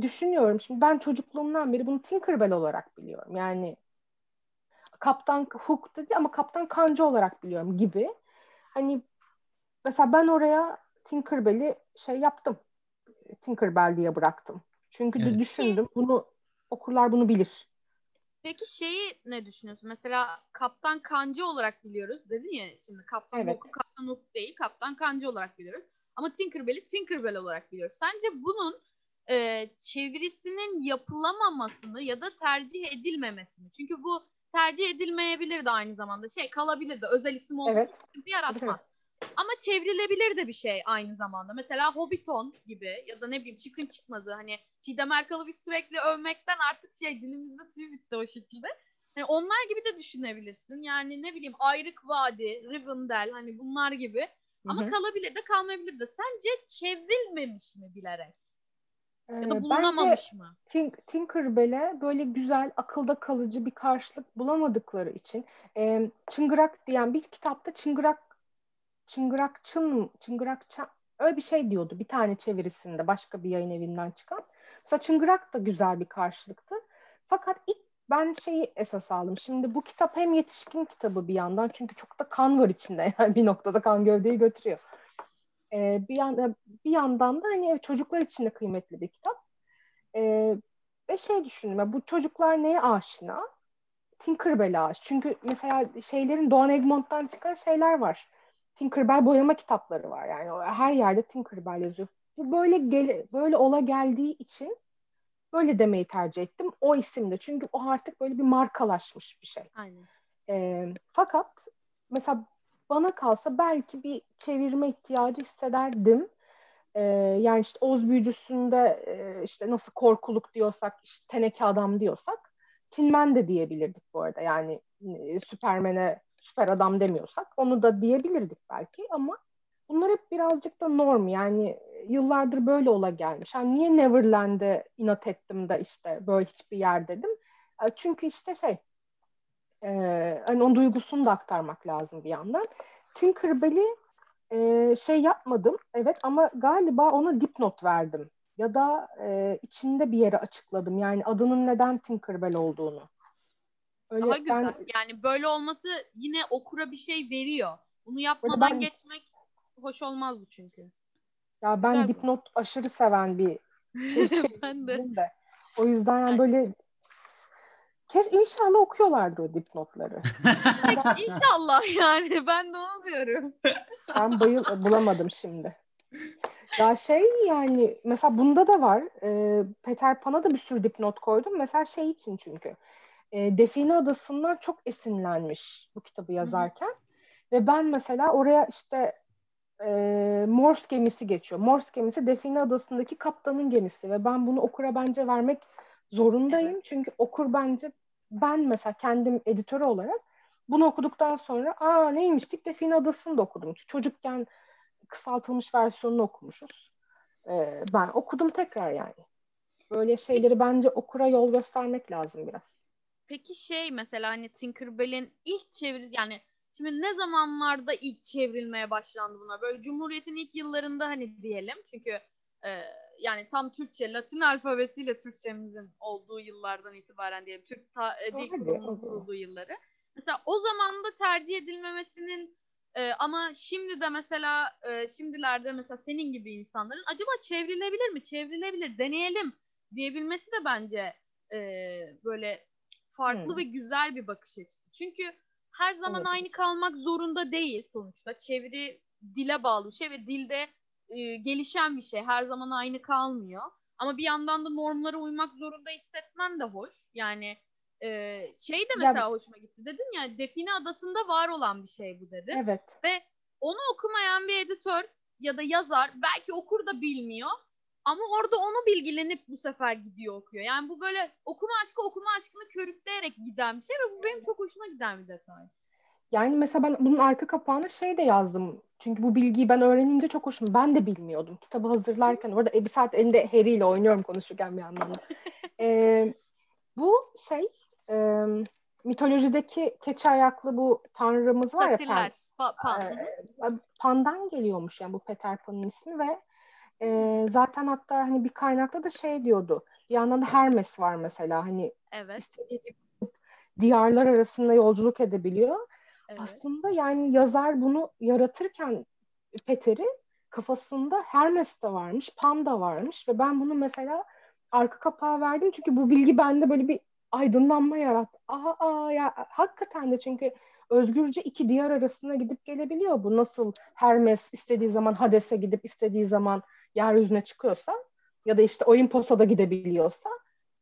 düşünüyorum. Şimdi ben çocukluğumdan beri bunu Tinkerbell olarak biliyorum. Yani Kaptan Hook dedi ama Kaptan Kanca olarak biliyorum gibi. Hani mesela ben oraya Tinkerbell'i şey yaptım. Tinkerbell diye bıraktım. Çünkü evet. düşündüm. Bunu okurlar bunu bilir. Peki şeyi ne düşünüyorsun? Mesela Kaptan Kancı olarak biliyoruz. Dedin ya şimdi Kaptan evet. Hook'u Kaptan Hook değil, Kaptan Kancı olarak biliyoruz. Ama Tinkerbell'i Tinkerbell olarak biliyoruz. Sence bunun e, çevirisinin yapılamamasını ya da tercih edilmemesini. Çünkü bu tercih edilmeyebilir de aynı zamanda. Şey kalabilir de özel isim olduğu evet. sıkıntı yaratmaz. Ama çevrilebilir de bir şey aynı zamanda. Mesela Hobbiton gibi ya da ne bileyim Çıkın Çıkmazı hani Çiğdem Erkal'ı bir sürekli övmekten artık şey dilimizde tüy bitti o şekilde. Hani onlar gibi de düşünebilirsin. Yani ne bileyim Ayrık Vadi, Rivendell hani bunlar gibi. Ama Hı-hı. kalabilir de kalmayabilir de. Sence çevrilmemiş mi bilerek? Ya da ee, bulunamamış Bence mı? Tink, Tinkerbell'e böyle güzel, akılda kalıcı bir karşılık bulamadıkları için e, Çıngırak diyen bir kitapta Çıngırak Çıngırakçın, Çıngırakçan öyle bir şey diyordu bir tane çevirisinde başka bir yayın evinden çıkan. Mesela Çıngırak da güzel bir karşılıktı. Fakat ilk ben şeyi esas aldım. Şimdi bu kitap hem yetişkin kitabı bir yandan çünkü çok da kan var içinde. Yani bir noktada kan gövdeyi götürüyor. Ee, bir, yan, bir yandan da hani çocuklar için de kıymetli bir kitap. Ee, ve şey düşündüm. Bu çocuklar neye aşina? Tinkerbell'e aşina. Çünkü mesela şeylerin Doğan Egmont'tan çıkan şeyler var. Tinkerbell boyama kitapları var. Yani her yerde Tinkerbell yazıyor. Bu böyle gel böyle ola geldiği için böyle demeyi tercih ettim. O isimde. Çünkü o artık böyle bir markalaşmış bir şey. Aynen. E, fakat mesela bana kalsa belki bir çevirme ihtiyacı hissederdim. E, yani işte Oz büyücüsünde e, işte nasıl korkuluk diyorsak, işte teneke adam diyorsak Tinman de diyebilirdik bu arada. Yani e, Süpermen'e süper adam demiyorsak onu da diyebilirdik belki ama bunlar hep birazcık da norm yani yıllardır böyle ola gelmiş. Yani niye Neverland'e inat ettim de işte böyle hiçbir yer dedim. E, çünkü işte şey e, hani onun duygusunu da aktarmak lazım bir yandan. Tinkerbell'i e, şey yapmadım evet ama galiba ona dipnot verdim ya da e, içinde bir yere açıkladım yani adının neden Tinkerbell olduğunu. Öyle Daha güzel. Ben, yani böyle olması yine okura bir şey veriyor. Bunu yapmadan ben, geçmek hoş olmazdı çünkü. Ya ben güzel dipnot aşırı seven bir şey. ben de. de. O yüzden yani böyle Keş, inşallah okuyorlardı o dipnotları. İnşallah yani ben de onu diyorum. Ben bayıl bulamadım şimdi. Ya şey yani mesela bunda da var. E, Peter Pan'a da bir sürü dipnot koydum. Mesela şey için çünkü e, Define Adası'ndan çok esinlenmiş bu kitabı yazarken. Hı-hı. Ve ben mesela oraya işte e, Morse gemisi geçiyor. Morse gemisi Define Adası'ndaki kaptanın gemisi ve ben bunu okura bence vermek zorundayım. Evet. Çünkü okur bence ben mesela kendim editörü olarak bunu okuduktan sonra aa neymiştik Define Adası'nı da okudum. Çocukken kısaltılmış versiyonunu okumuşuz. Ee, ben okudum tekrar yani. Böyle şeyleri bence okura yol göstermek lazım biraz. Peki şey mesela hani Tinkerbell'in ilk çeviri yani şimdi ne zamanlarda ilk çevrilmeye başlandı buna? Böyle Cumhuriyet'in ilk yıllarında hani diyelim. Çünkü e, yani tam Türkçe, Latin alfabesiyle Türkçemizin olduğu yıllardan itibaren diyelim. Türk ta, e, dil kurumunun kurulduğu yılları. Mesela o zaman da tercih edilmemesinin e, ama şimdi de mesela e, şimdilerde mesela senin gibi insanların acaba çevrilebilir mi? Çevrilebilir, deneyelim diyebilmesi de bence e, böyle farklı hmm. ve güzel bir bakış açısı. Çünkü her zaman evet. aynı kalmak zorunda değil sonuçta. Çeviri dile bağlı bir şey ve dilde e, gelişen bir şey. Her zaman aynı kalmıyor. Ama bir yandan da normlara uymak zorunda hissetmen de hoş. Yani e, şey de mesela ya, hoşuma gitti. Dedin ya Define Adası'nda var olan bir şey bu dedin. Evet. Ve onu okumayan bir editör ya da yazar belki okur da bilmiyor. Ama orada onu bilgilenip bu sefer gidiyor okuyor. Yani bu böyle okuma aşkı okuma aşkını körükleyerek giden bir şey ve bu benim çok hoşuma giden bir detay. Yani mesela ben bunun arka kapağına şey de yazdım. Çünkü bu bilgiyi ben öğrenince çok hoşum. Ben de bilmiyordum. Kitabı hazırlarken orada bir saat elinde Harry ile oynuyorum konuşurken bir yandan. ee, bu şey e, mitolojideki keçi ayaklı bu tanrımız var Satiller. ya. Pan, pa, pan. E, pandan geliyormuş yani bu Peter Pan'ın ismi ve e, zaten hatta hani bir kaynakta da şey diyordu. Bir yandan da Hermes var mesela hani evet. diyarlar arasında yolculuk edebiliyor. Evet. Aslında yani yazar bunu yaratırken Peter'i kafasında Hermes de varmış, Pan da varmış ve ben bunu mesela arka kapağı verdim çünkü bu bilgi bende böyle bir aydınlanma yarattı. Aa, aa ya hakikaten de çünkü özgürce iki diyar arasında gidip gelebiliyor bu. Nasıl Hermes istediği zaman Hades'e gidip istediği zaman yeryüzüne çıkıyorsa ya da işte Olimpos'a da gidebiliyorsa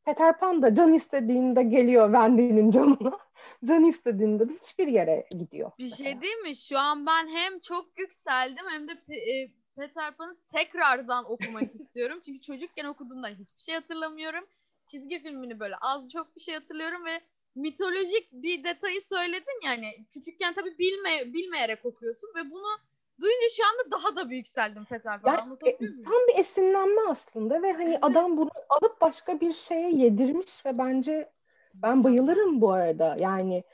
Peter Pan da can istediğinde geliyor Wendy'nin canına. Can istediğinde de hiçbir yere gidiyor. Bir mesela. şey değil mi? Şu an ben hem çok yükseldim hem de e, Peter Pan'ı tekrardan okumak istiyorum. Çünkü çocukken okuduğumdan hiçbir şey hatırlamıyorum. Çizgi filmini böyle az çok bir şey hatırlıyorum ve mitolojik bir detayı söyledin yani. Küçükken tabii bilme, bilmeyerek okuyorsun ve bunu Duyunca şu anda daha da bir yükseldim Peter. Yani, e, tam bir esinlenme aslında ve hani adam bunu alıp başka bir şeye yedirmiş ve bence ben bayılırım bu arada. Yani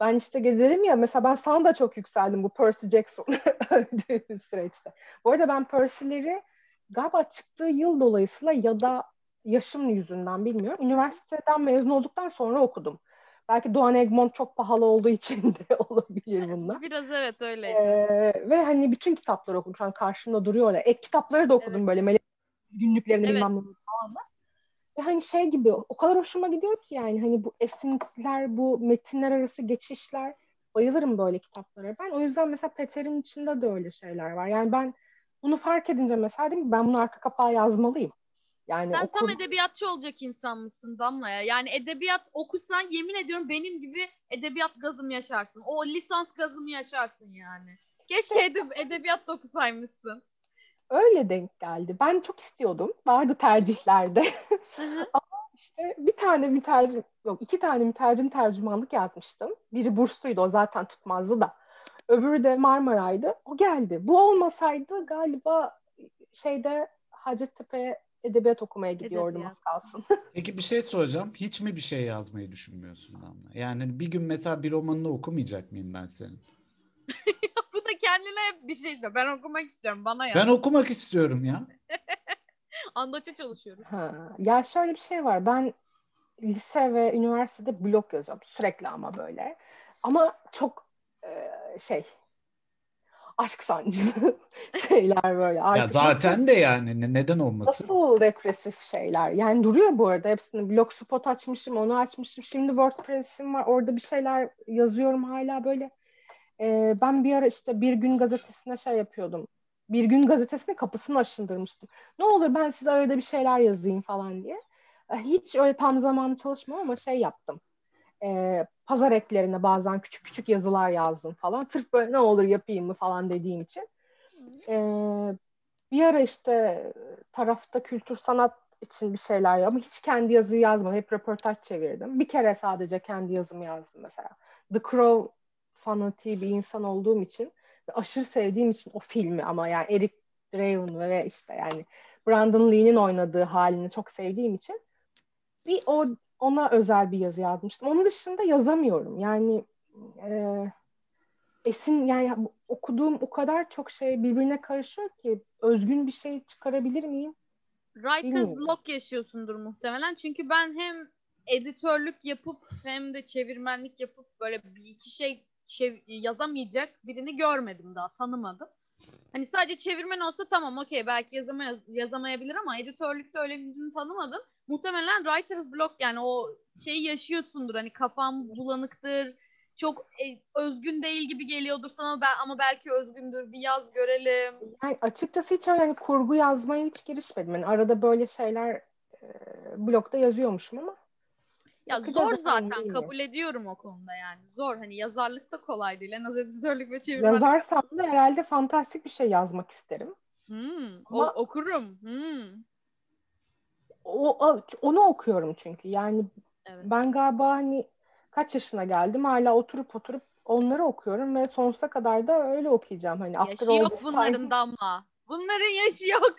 ben işte dedim ya mesela ben sana da çok yükseldim bu Percy Jackson öldüğü süreçte. Bu arada ben Percy'leri galiba çıktığı yıl dolayısıyla ya da yaşım yüzünden bilmiyorum. Üniversiteden mezun olduktan sonra okudum. Belki Doğan Egmont çok pahalı olduğu için de olabilir bunlar. Biraz evet öyle. Ee, ve hani bütün kitapları okudum. Şu an karşımda duruyor öyle. Ek kitapları da okudum evet. böyle melek günlüklerini evet. bilmem ne falan. Ve hani şey gibi o kadar hoşuma gidiyor ki yani hani bu esintiler, bu metinler arası geçişler bayılırım böyle kitaplara. Ben o yüzden mesela Peter'in içinde de öyle şeyler var. Yani ben bunu fark edince mesela dedim ben bunu arka kapağa yazmalıyım. Yani Sen okur... tam edebiyatçı olacak insan mısın Damla ya? Yani edebiyat okusan yemin ediyorum benim gibi edebiyat gazım yaşarsın. O lisans gazımı yaşarsın yani. Keşke edeb edebiyat da okusaymışsın. Öyle denk geldi. Ben çok istiyordum. Vardı tercihlerde. Ama işte bir tane mütercim, yok iki tane mütercim tercümanlık yazmıştım. Biri bursluydu o zaten tutmazdı da. Öbürü de Marmaray'dı. O geldi. Bu olmasaydı galiba şeyde Hacettepe edebiyat okumaya gidiyordum edebiyat. az kalsın. Peki bir şey soracağım. Hiç mi bir şey yazmayı düşünmüyorsun Damla? Yani bir gün mesela bir romanını okumayacak mıyım ben senin? Bu da kendine hep bir şey diyor. Ben okumak istiyorum. Bana yaz. Ben okumak istiyorum ya. Andaça çalışıyorum. Ha. Ya şöyle bir şey var. Ben lise ve üniversitede blog yazıyorum. Sürekli ama böyle. Ama çok e, şey aşk sancılı şeyler böyle. Artık ya zaten nasıl, de yani neden olmasın? Nasıl depresif şeyler. Yani duruyor bu arada hepsini. Blogspot açmışım, onu açmışım. Şimdi WordPress'im var. Orada bir şeyler yazıyorum hala böyle. Ee, ben bir ara işte Bir Gün gazetesine şey yapıyordum. Bir Gün gazetesine kapısını aşındırmıştım. Ne olur ben size arada bir şeyler yazayım falan diye. Hiç öyle tam zamanlı çalışmam ama şey yaptım e, pazar eklerine bazen küçük küçük yazılar yazdım falan. Sırf böyle ne olur yapayım mı falan dediğim için. Ee, bir ara işte tarafta kültür sanat için bir şeyler ama hiç kendi yazıyı yazmadım. Hep röportaj çevirdim. Bir kere sadece kendi yazımı yazdım mesela. The Crow fanatiği bir insan olduğum için ve aşırı sevdiğim için o filmi ama yani Eric Draven ve işte yani Brandon Lee'nin oynadığı halini çok sevdiğim için bir o ona özel bir yazı yazmıştım. Onun dışında yazamıyorum. Yani e, esin yani okuduğum o kadar çok şey birbirine karışıyor ki özgün bir şey çıkarabilir miyim? Writer's block yaşıyorsundur muhtemelen. Çünkü ben hem editörlük yapıp hem de çevirmenlik yapıp böyle bir iki şey çev- yazamayacak birini görmedim daha tanımadım. Hani sadece çevirmen olsa tamam okey belki yazamay yazamayabilir ama editörlükte öyle birini tanımadım. Muhtemelen writer's block yani o şeyi yaşıyorsundur. Hani kafam bulanıktır. Çok e, özgün değil gibi geliyordur sana ben, ama belki özgündür. Bir yaz görelim. Yani açıkçası hiç öyle hani kurgu yazmaya hiç girişmedim. Yani arada böyle şeyler e, blogda yazıyormuşum ama ya zor zaten kabul ediyorum o konuda yani. Zor hani yazarlık da kolay değil. En az editörlük ve çevirmen. Yazarsam da herhalde fantastik bir şey yazmak isterim. Hmm, Ama o, okurum. Hmm. O, o, onu okuyorum çünkü. Yani evet. ben galiba hani kaç yaşına geldim hala oturup oturup onları okuyorum ve sonsuza kadar da öyle okuyacağım. Hani yaşı yok bunların time... damla. Bunların yaşı yok.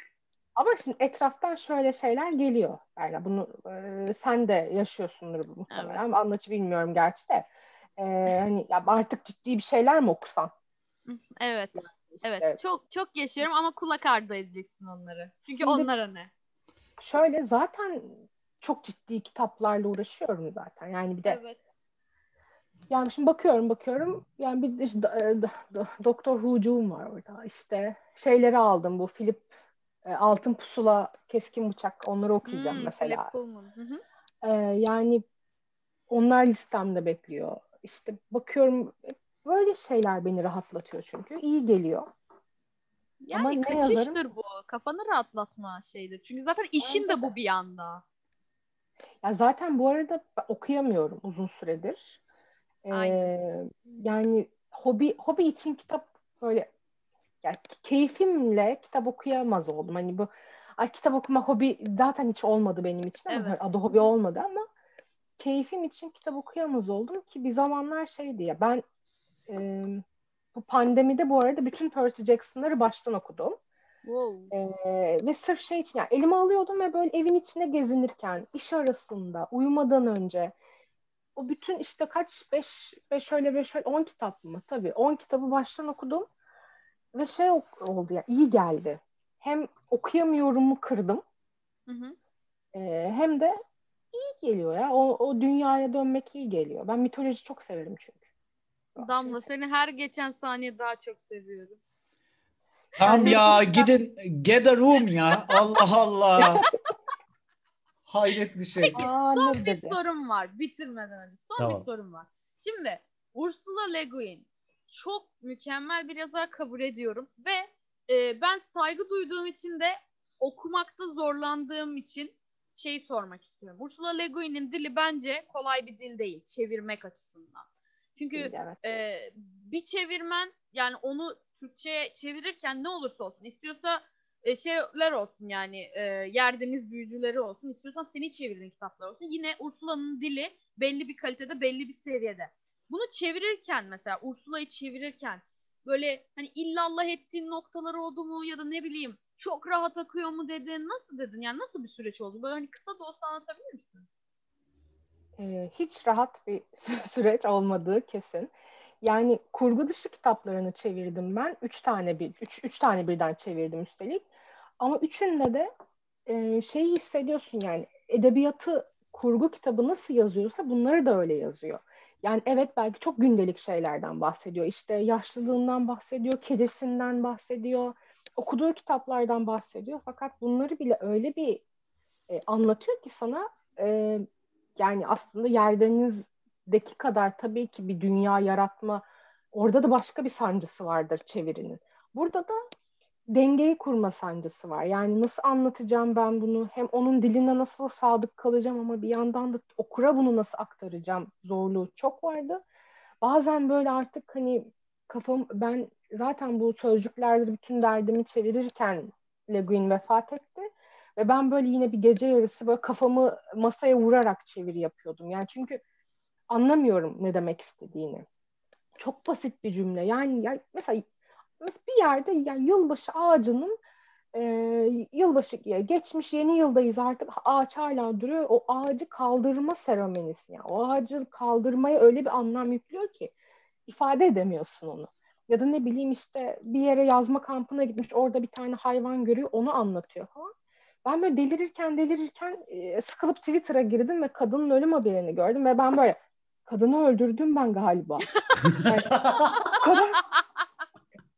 Ama şimdi etraftan şöyle şeyler geliyor. Yani bunu e, sen de yaşıyorsundur bu muhtemelen. Evet. Anlatıcı bilmiyorum gerçi de. E, hani ya artık ciddi bir şeyler mi okusan? Evet. Yani işte, evet. Çok çok yaşıyorum ama kulak ardı edeceksin onları. Çünkü şimdi, onlara ne? Şöyle zaten çok ciddi kitaplarla uğraşıyorum zaten. Yani bir de evet. Yani şimdi bakıyorum bakıyorum yani bir işte, Doktor Hucuğum var orada işte şeyleri aldım bu Philip e, Altın Pusula Keskin Bıçak onları okuyacağım hmm, mesela. Hı hı. E, yani onlar listemde bekliyor. İşte bakıyorum böyle şeyler beni rahatlatıyor çünkü. iyi geliyor. Yani Ama kaçıştır yazarım? bu. Kafanı rahatlatma şeydir. Çünkü zaten işin Bence de bu bir yanda. Ya zaten bu arada okuyamıyorum uzun süredir. Ee, yani hobi hobi için kitap böyle yani keyfimle kitap okuyamaz oldum. Hani bu ay kitap okuma hobi zaten hiç olmadı benim için ama evet. adı hobi olmadı ama keyfim için kitap okuyamaz oldum ki bir zamanlar şeydi ya ben e, bu pandemide bu arada bütün Percy Jackson'ları baştan okudum. Wow. Ee, ve sırf şey için yani elime alıyordum ve böyle evin içinde gezinirken, iş arasında, uyumadan önce o bütün işte kaç beş, beş öyle beş öyle on kitap mı? Tabii on kitabı baştan okudum ve şey oldu ya iyi geldi. Hem okuyamıyorumu kırdım. Hı hı. E, hem de iyi geliyor ya. O, o dünyaya dönmek iyi geliyor. Ben mitoloji çok severim çünkü. Damla seni her geçen saniye daha çok seviyorum. Tam ya gidin get a room ya. Allah Allah. Hayret bir şey. Peki Aa, son bir dedi? sorum var bitirmeden önce. Son tamam. bir sorum var. Şimdi Ursula Le Guin çok mükemmel bir yazar kabul ediyorum ve e, ben saygı duyduğum için de okumakta zorlandığım için şey sormak istiyorum. Ursula Le Guin'in dili bence kolay bir dil değil çevirmek açısından. Çünkü evet. e, bir çevirmen yani onu Türkçe'ye çevirirken ne olursa olsun istiyorsa e, şeyler olsun yani e, yer deniz büyücüleri olsun istiyorsan seni çevirdiğin kitaplar olsun. Yine Ursula'nın dili belli bir kalitede belli bir seviyede. Bunu çevirirken mesela Ursula'yı çevirirken böyle hani illallah ettiğin noktalar oldu mu ya da ne bileyim çok rahat akıyor mu dedin nasıl dedin yani nasıl bir süreç oldu böyle hani kısa da olsa anlatabilir misin? Ee, hiç rahat bir süreç olmadığı kesin. Yani kurgu dışı kitaplarını çevirdim ben. Üç tane bir, üç, üç tane birden çevirdim üstelik. Ama üçünde de e, şeyi hissediyorsun yani edebiyatı kurgu kitabı nasıl yazıyorsa bunları da öyle yazıyor. Yani evet belki çok gündelik şeylerden bahsediyor. İşte yaşlılığından bahsediyor, kedisinden bahsediyor, okuduğu kitaplardan bahsediyor. Fakat bunları bile öyle bir e, anlatıyor ki sana e, yani aslında yerdenizdeki kadar tabii ki bir dünya yaratma orada da başka bir sancısı vardır çevirinin. Burada da dengeyi kurma sancısı var. Yani nasıl anlatacağım ben bunu? Hem onun diline nasıl sadık kalacağım ama bir yandan da okura bunu nasıl aktaracağım zorluğu çok vardı. Bazen böyle artık hani kafam ben zaten bu sözcüklerde bütün derdimi çevirirken Le Guin vefat etti. Ve ben böyle yine bir gece yarısı böyle kafamı masaya vurarak çeviri yapıyordum. Yani çünkü anlamıyorum ne demek istediğini. Çok basit bir cümle. Yani ya mesela, bir yerde yani yılbaşı ağacının e, yılbaşı geçmiş yeni yıldayız artık ağaç hala duruyor. O ağacı kaldırma seremonisi. Yani o ağacı kaldırmaya öyle bir anlam yüklüyor ki ifade edemiyorsun onu. Ya da ne bileyim işte bir yere yazma kampına gitmiş orada bir tane hayvan görüyor onu anlatıyor falan. Ben böyle delirirken delirirken e, sıkılıp Twitter'a girdim ve kadının ölüm haberini gördüm ve ben böyle kadını öldürdüm ben galiba. Yani, kadar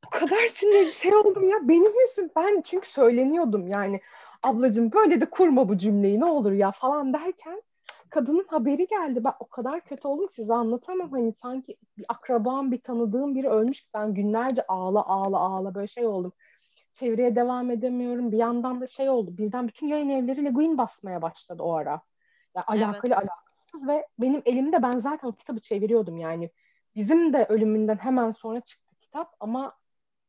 o kadar sinir şey oldum ya benim yüzüm ben çünkü söyleniyordum yani ablacığım böyle de kurma bu cümleyi ne olur ya falan derken kadının haberi geldi. Ben o kadar kötü oldum size anlatamam. Hani sanki bir akrabam, bir tanıdığım biri ölmüş. Ben günlerce ağla ağla ağla böyle şey oldum. Çevreye devam edemiyorum. Bir yandan da şey oldu. Birden bütün yayın evleri Leguin basmaya başladı o ara. Yani alakalı evet. alakasız ve benim elimde ben zaten kitabı çeviriyordum yani. Bizim de ölümünden hemen sonra çıktı kitap ama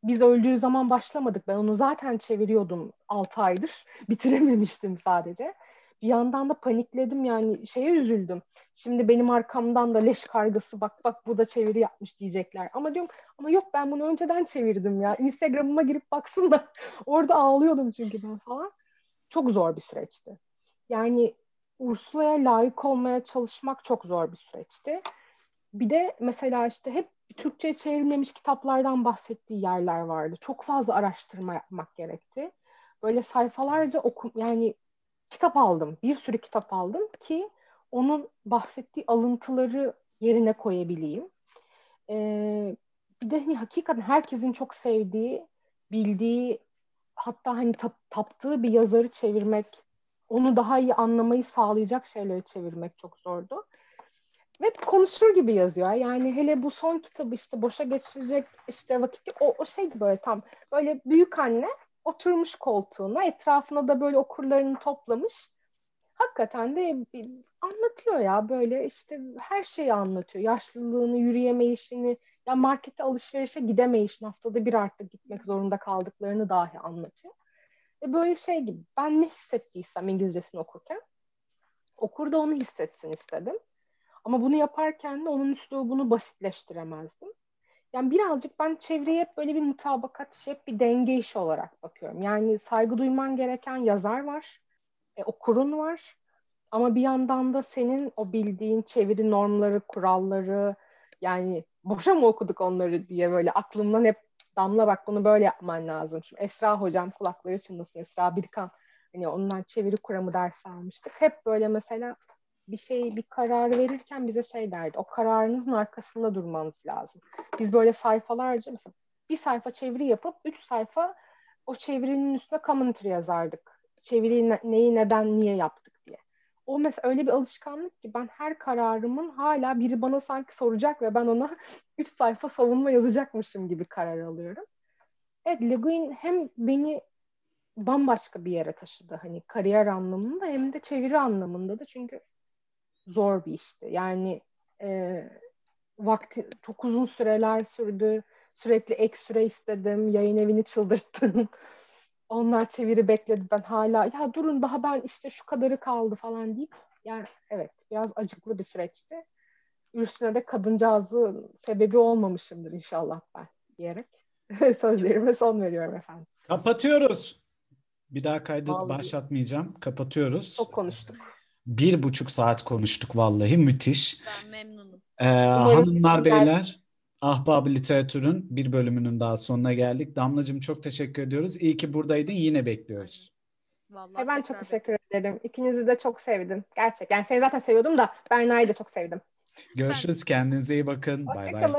biz öldüğü zaman başlamadık. Ben onu zaten çeviriyordum 6 aydır. Bitirememiştim sadece bir yandan da panikledim yani şeye üzüldüm. Şimdi benim arkamdan da leş kargası bak bak bu da çeviri yapmış diyecekler. Ama diyorum ama yok ben bunu önceden çevirdim ya. Instagram'ıma girip baksın da orada ağlıyordum çünkü ben falan. Çok zor bir süreçti. Yani Ursula'ya layık olmaya çalışmak çok zor bir süreçti. Bir de mesela işte hep Türkçe çevrilmemiş kitaplardan bahsettiği yerler vardı. Çok fazla araştırma yapmak gerekti. Böyle sayfalarca oku yani kitap aldım. Bir sürü kitap aldım ki onun bahsettiği alıntıları yerine koyabileyim. Ee, bir de hani hakikaten herkesin çok sevdiği, bildiği hatta hani tap, taptığı bir yazarı çevirmek, onu daha iyi anlamayı sağlayacak şeyleri çevirmek çok zordu. Ve konuşur gibi yazıyor. Yani hele bu son kitabı işte boşa geçirecek işte vakit o, o şeydi böyle tam böyle büyük anne oturmuş koltuğuna, etrafına da böyle okurlarını toplamış. Hakikaten de anlatıyor ya böyle işte her şeyi anlatıyor. Yaşlılığını, yürüyemeyişini, ya markete alışverişe gidemeyişini, haftada bir artık gitmek zorunda kaldıklarını dahi anlatıyor. Ve böyle şey gibi ben ne hissettiysem İngilizcesini okurken okur da onu hissetsin istedim. Ama bunu yaparken de onun üslubunu basitleştiremezdim. Yani birazcık ben çevreye hep böyle bir mutabakat işi, hep bir denge işi olarak bakıyorum. Yani saygı duyman gereken yazar var, e, okurun var. Ama bir yandan da senin o bildiğin çeviri normları, kuralları yani boşa mı okuduk onları diye böyle aklımdan hep damla bak bunu böyle yapman lazım. Şimdi Esra hocam kulakları çınlasın Esra Birkan hani ondan çeviri kuramı dersi almıştık. Hep böyle mesela bir şey bir karar verirken bize şey derdi. O kararınızın arkasında durmanız lazım. Biz böyle sayfalarca mesela bir sayfa çeviri yapıp üç sayfa o çevirinin üstüne commentary yazardık. Çeviriyi ne, neyi neden niye yaptık diye. O mesela öyle bir alışkanlık ki ben her kararımın hala biri bana sanki soracak ve ben ona üç sayfa savunma yazacakmışım gibi karar alıyorum. Evet Le hem beni bambaşka bir yere taşıdı hani kariyer anlamında hem de çeviri anlamında da çünkü zor bir işti. Yani e, vakti çok uzun süreler sürdü. Sürekli ek süre istedim. Yayın evini çıldırttım. Onlar çeviri bekledi. Ben hala ya durun daha ben işte şu kadarı kaldı falan deyip yani evet biraz acıklı bir süreçti. Üstüne de kadıncağızı sebebi olmamışımdır inşallah ben diyerek sözlerime son veriyorum efendim. Kapatıyoruz. Bir daha kaydı Vallahi. başlatmayacağım. Kapatıyoruz. Çok konuştuk. Bir buçuk saat konuştuk vallahi müthiş. Ben memnunum. Ee, hanımlar beyler Ahbab Literatür'ün bir bölümünün daha sonuna geldik. Damlacığım çok teşekkür ediyoruz. İyi ki buradaydın. Yine bekliyoruz. Vallahi ben çok teşekkür ederim. İkinizi de çok sevdim. Gerçekten. Yani seni zaten seviyordum da Berna'yı da çok sevdim. Görüşürüz. Kendinize iyi bakın. Bay bay.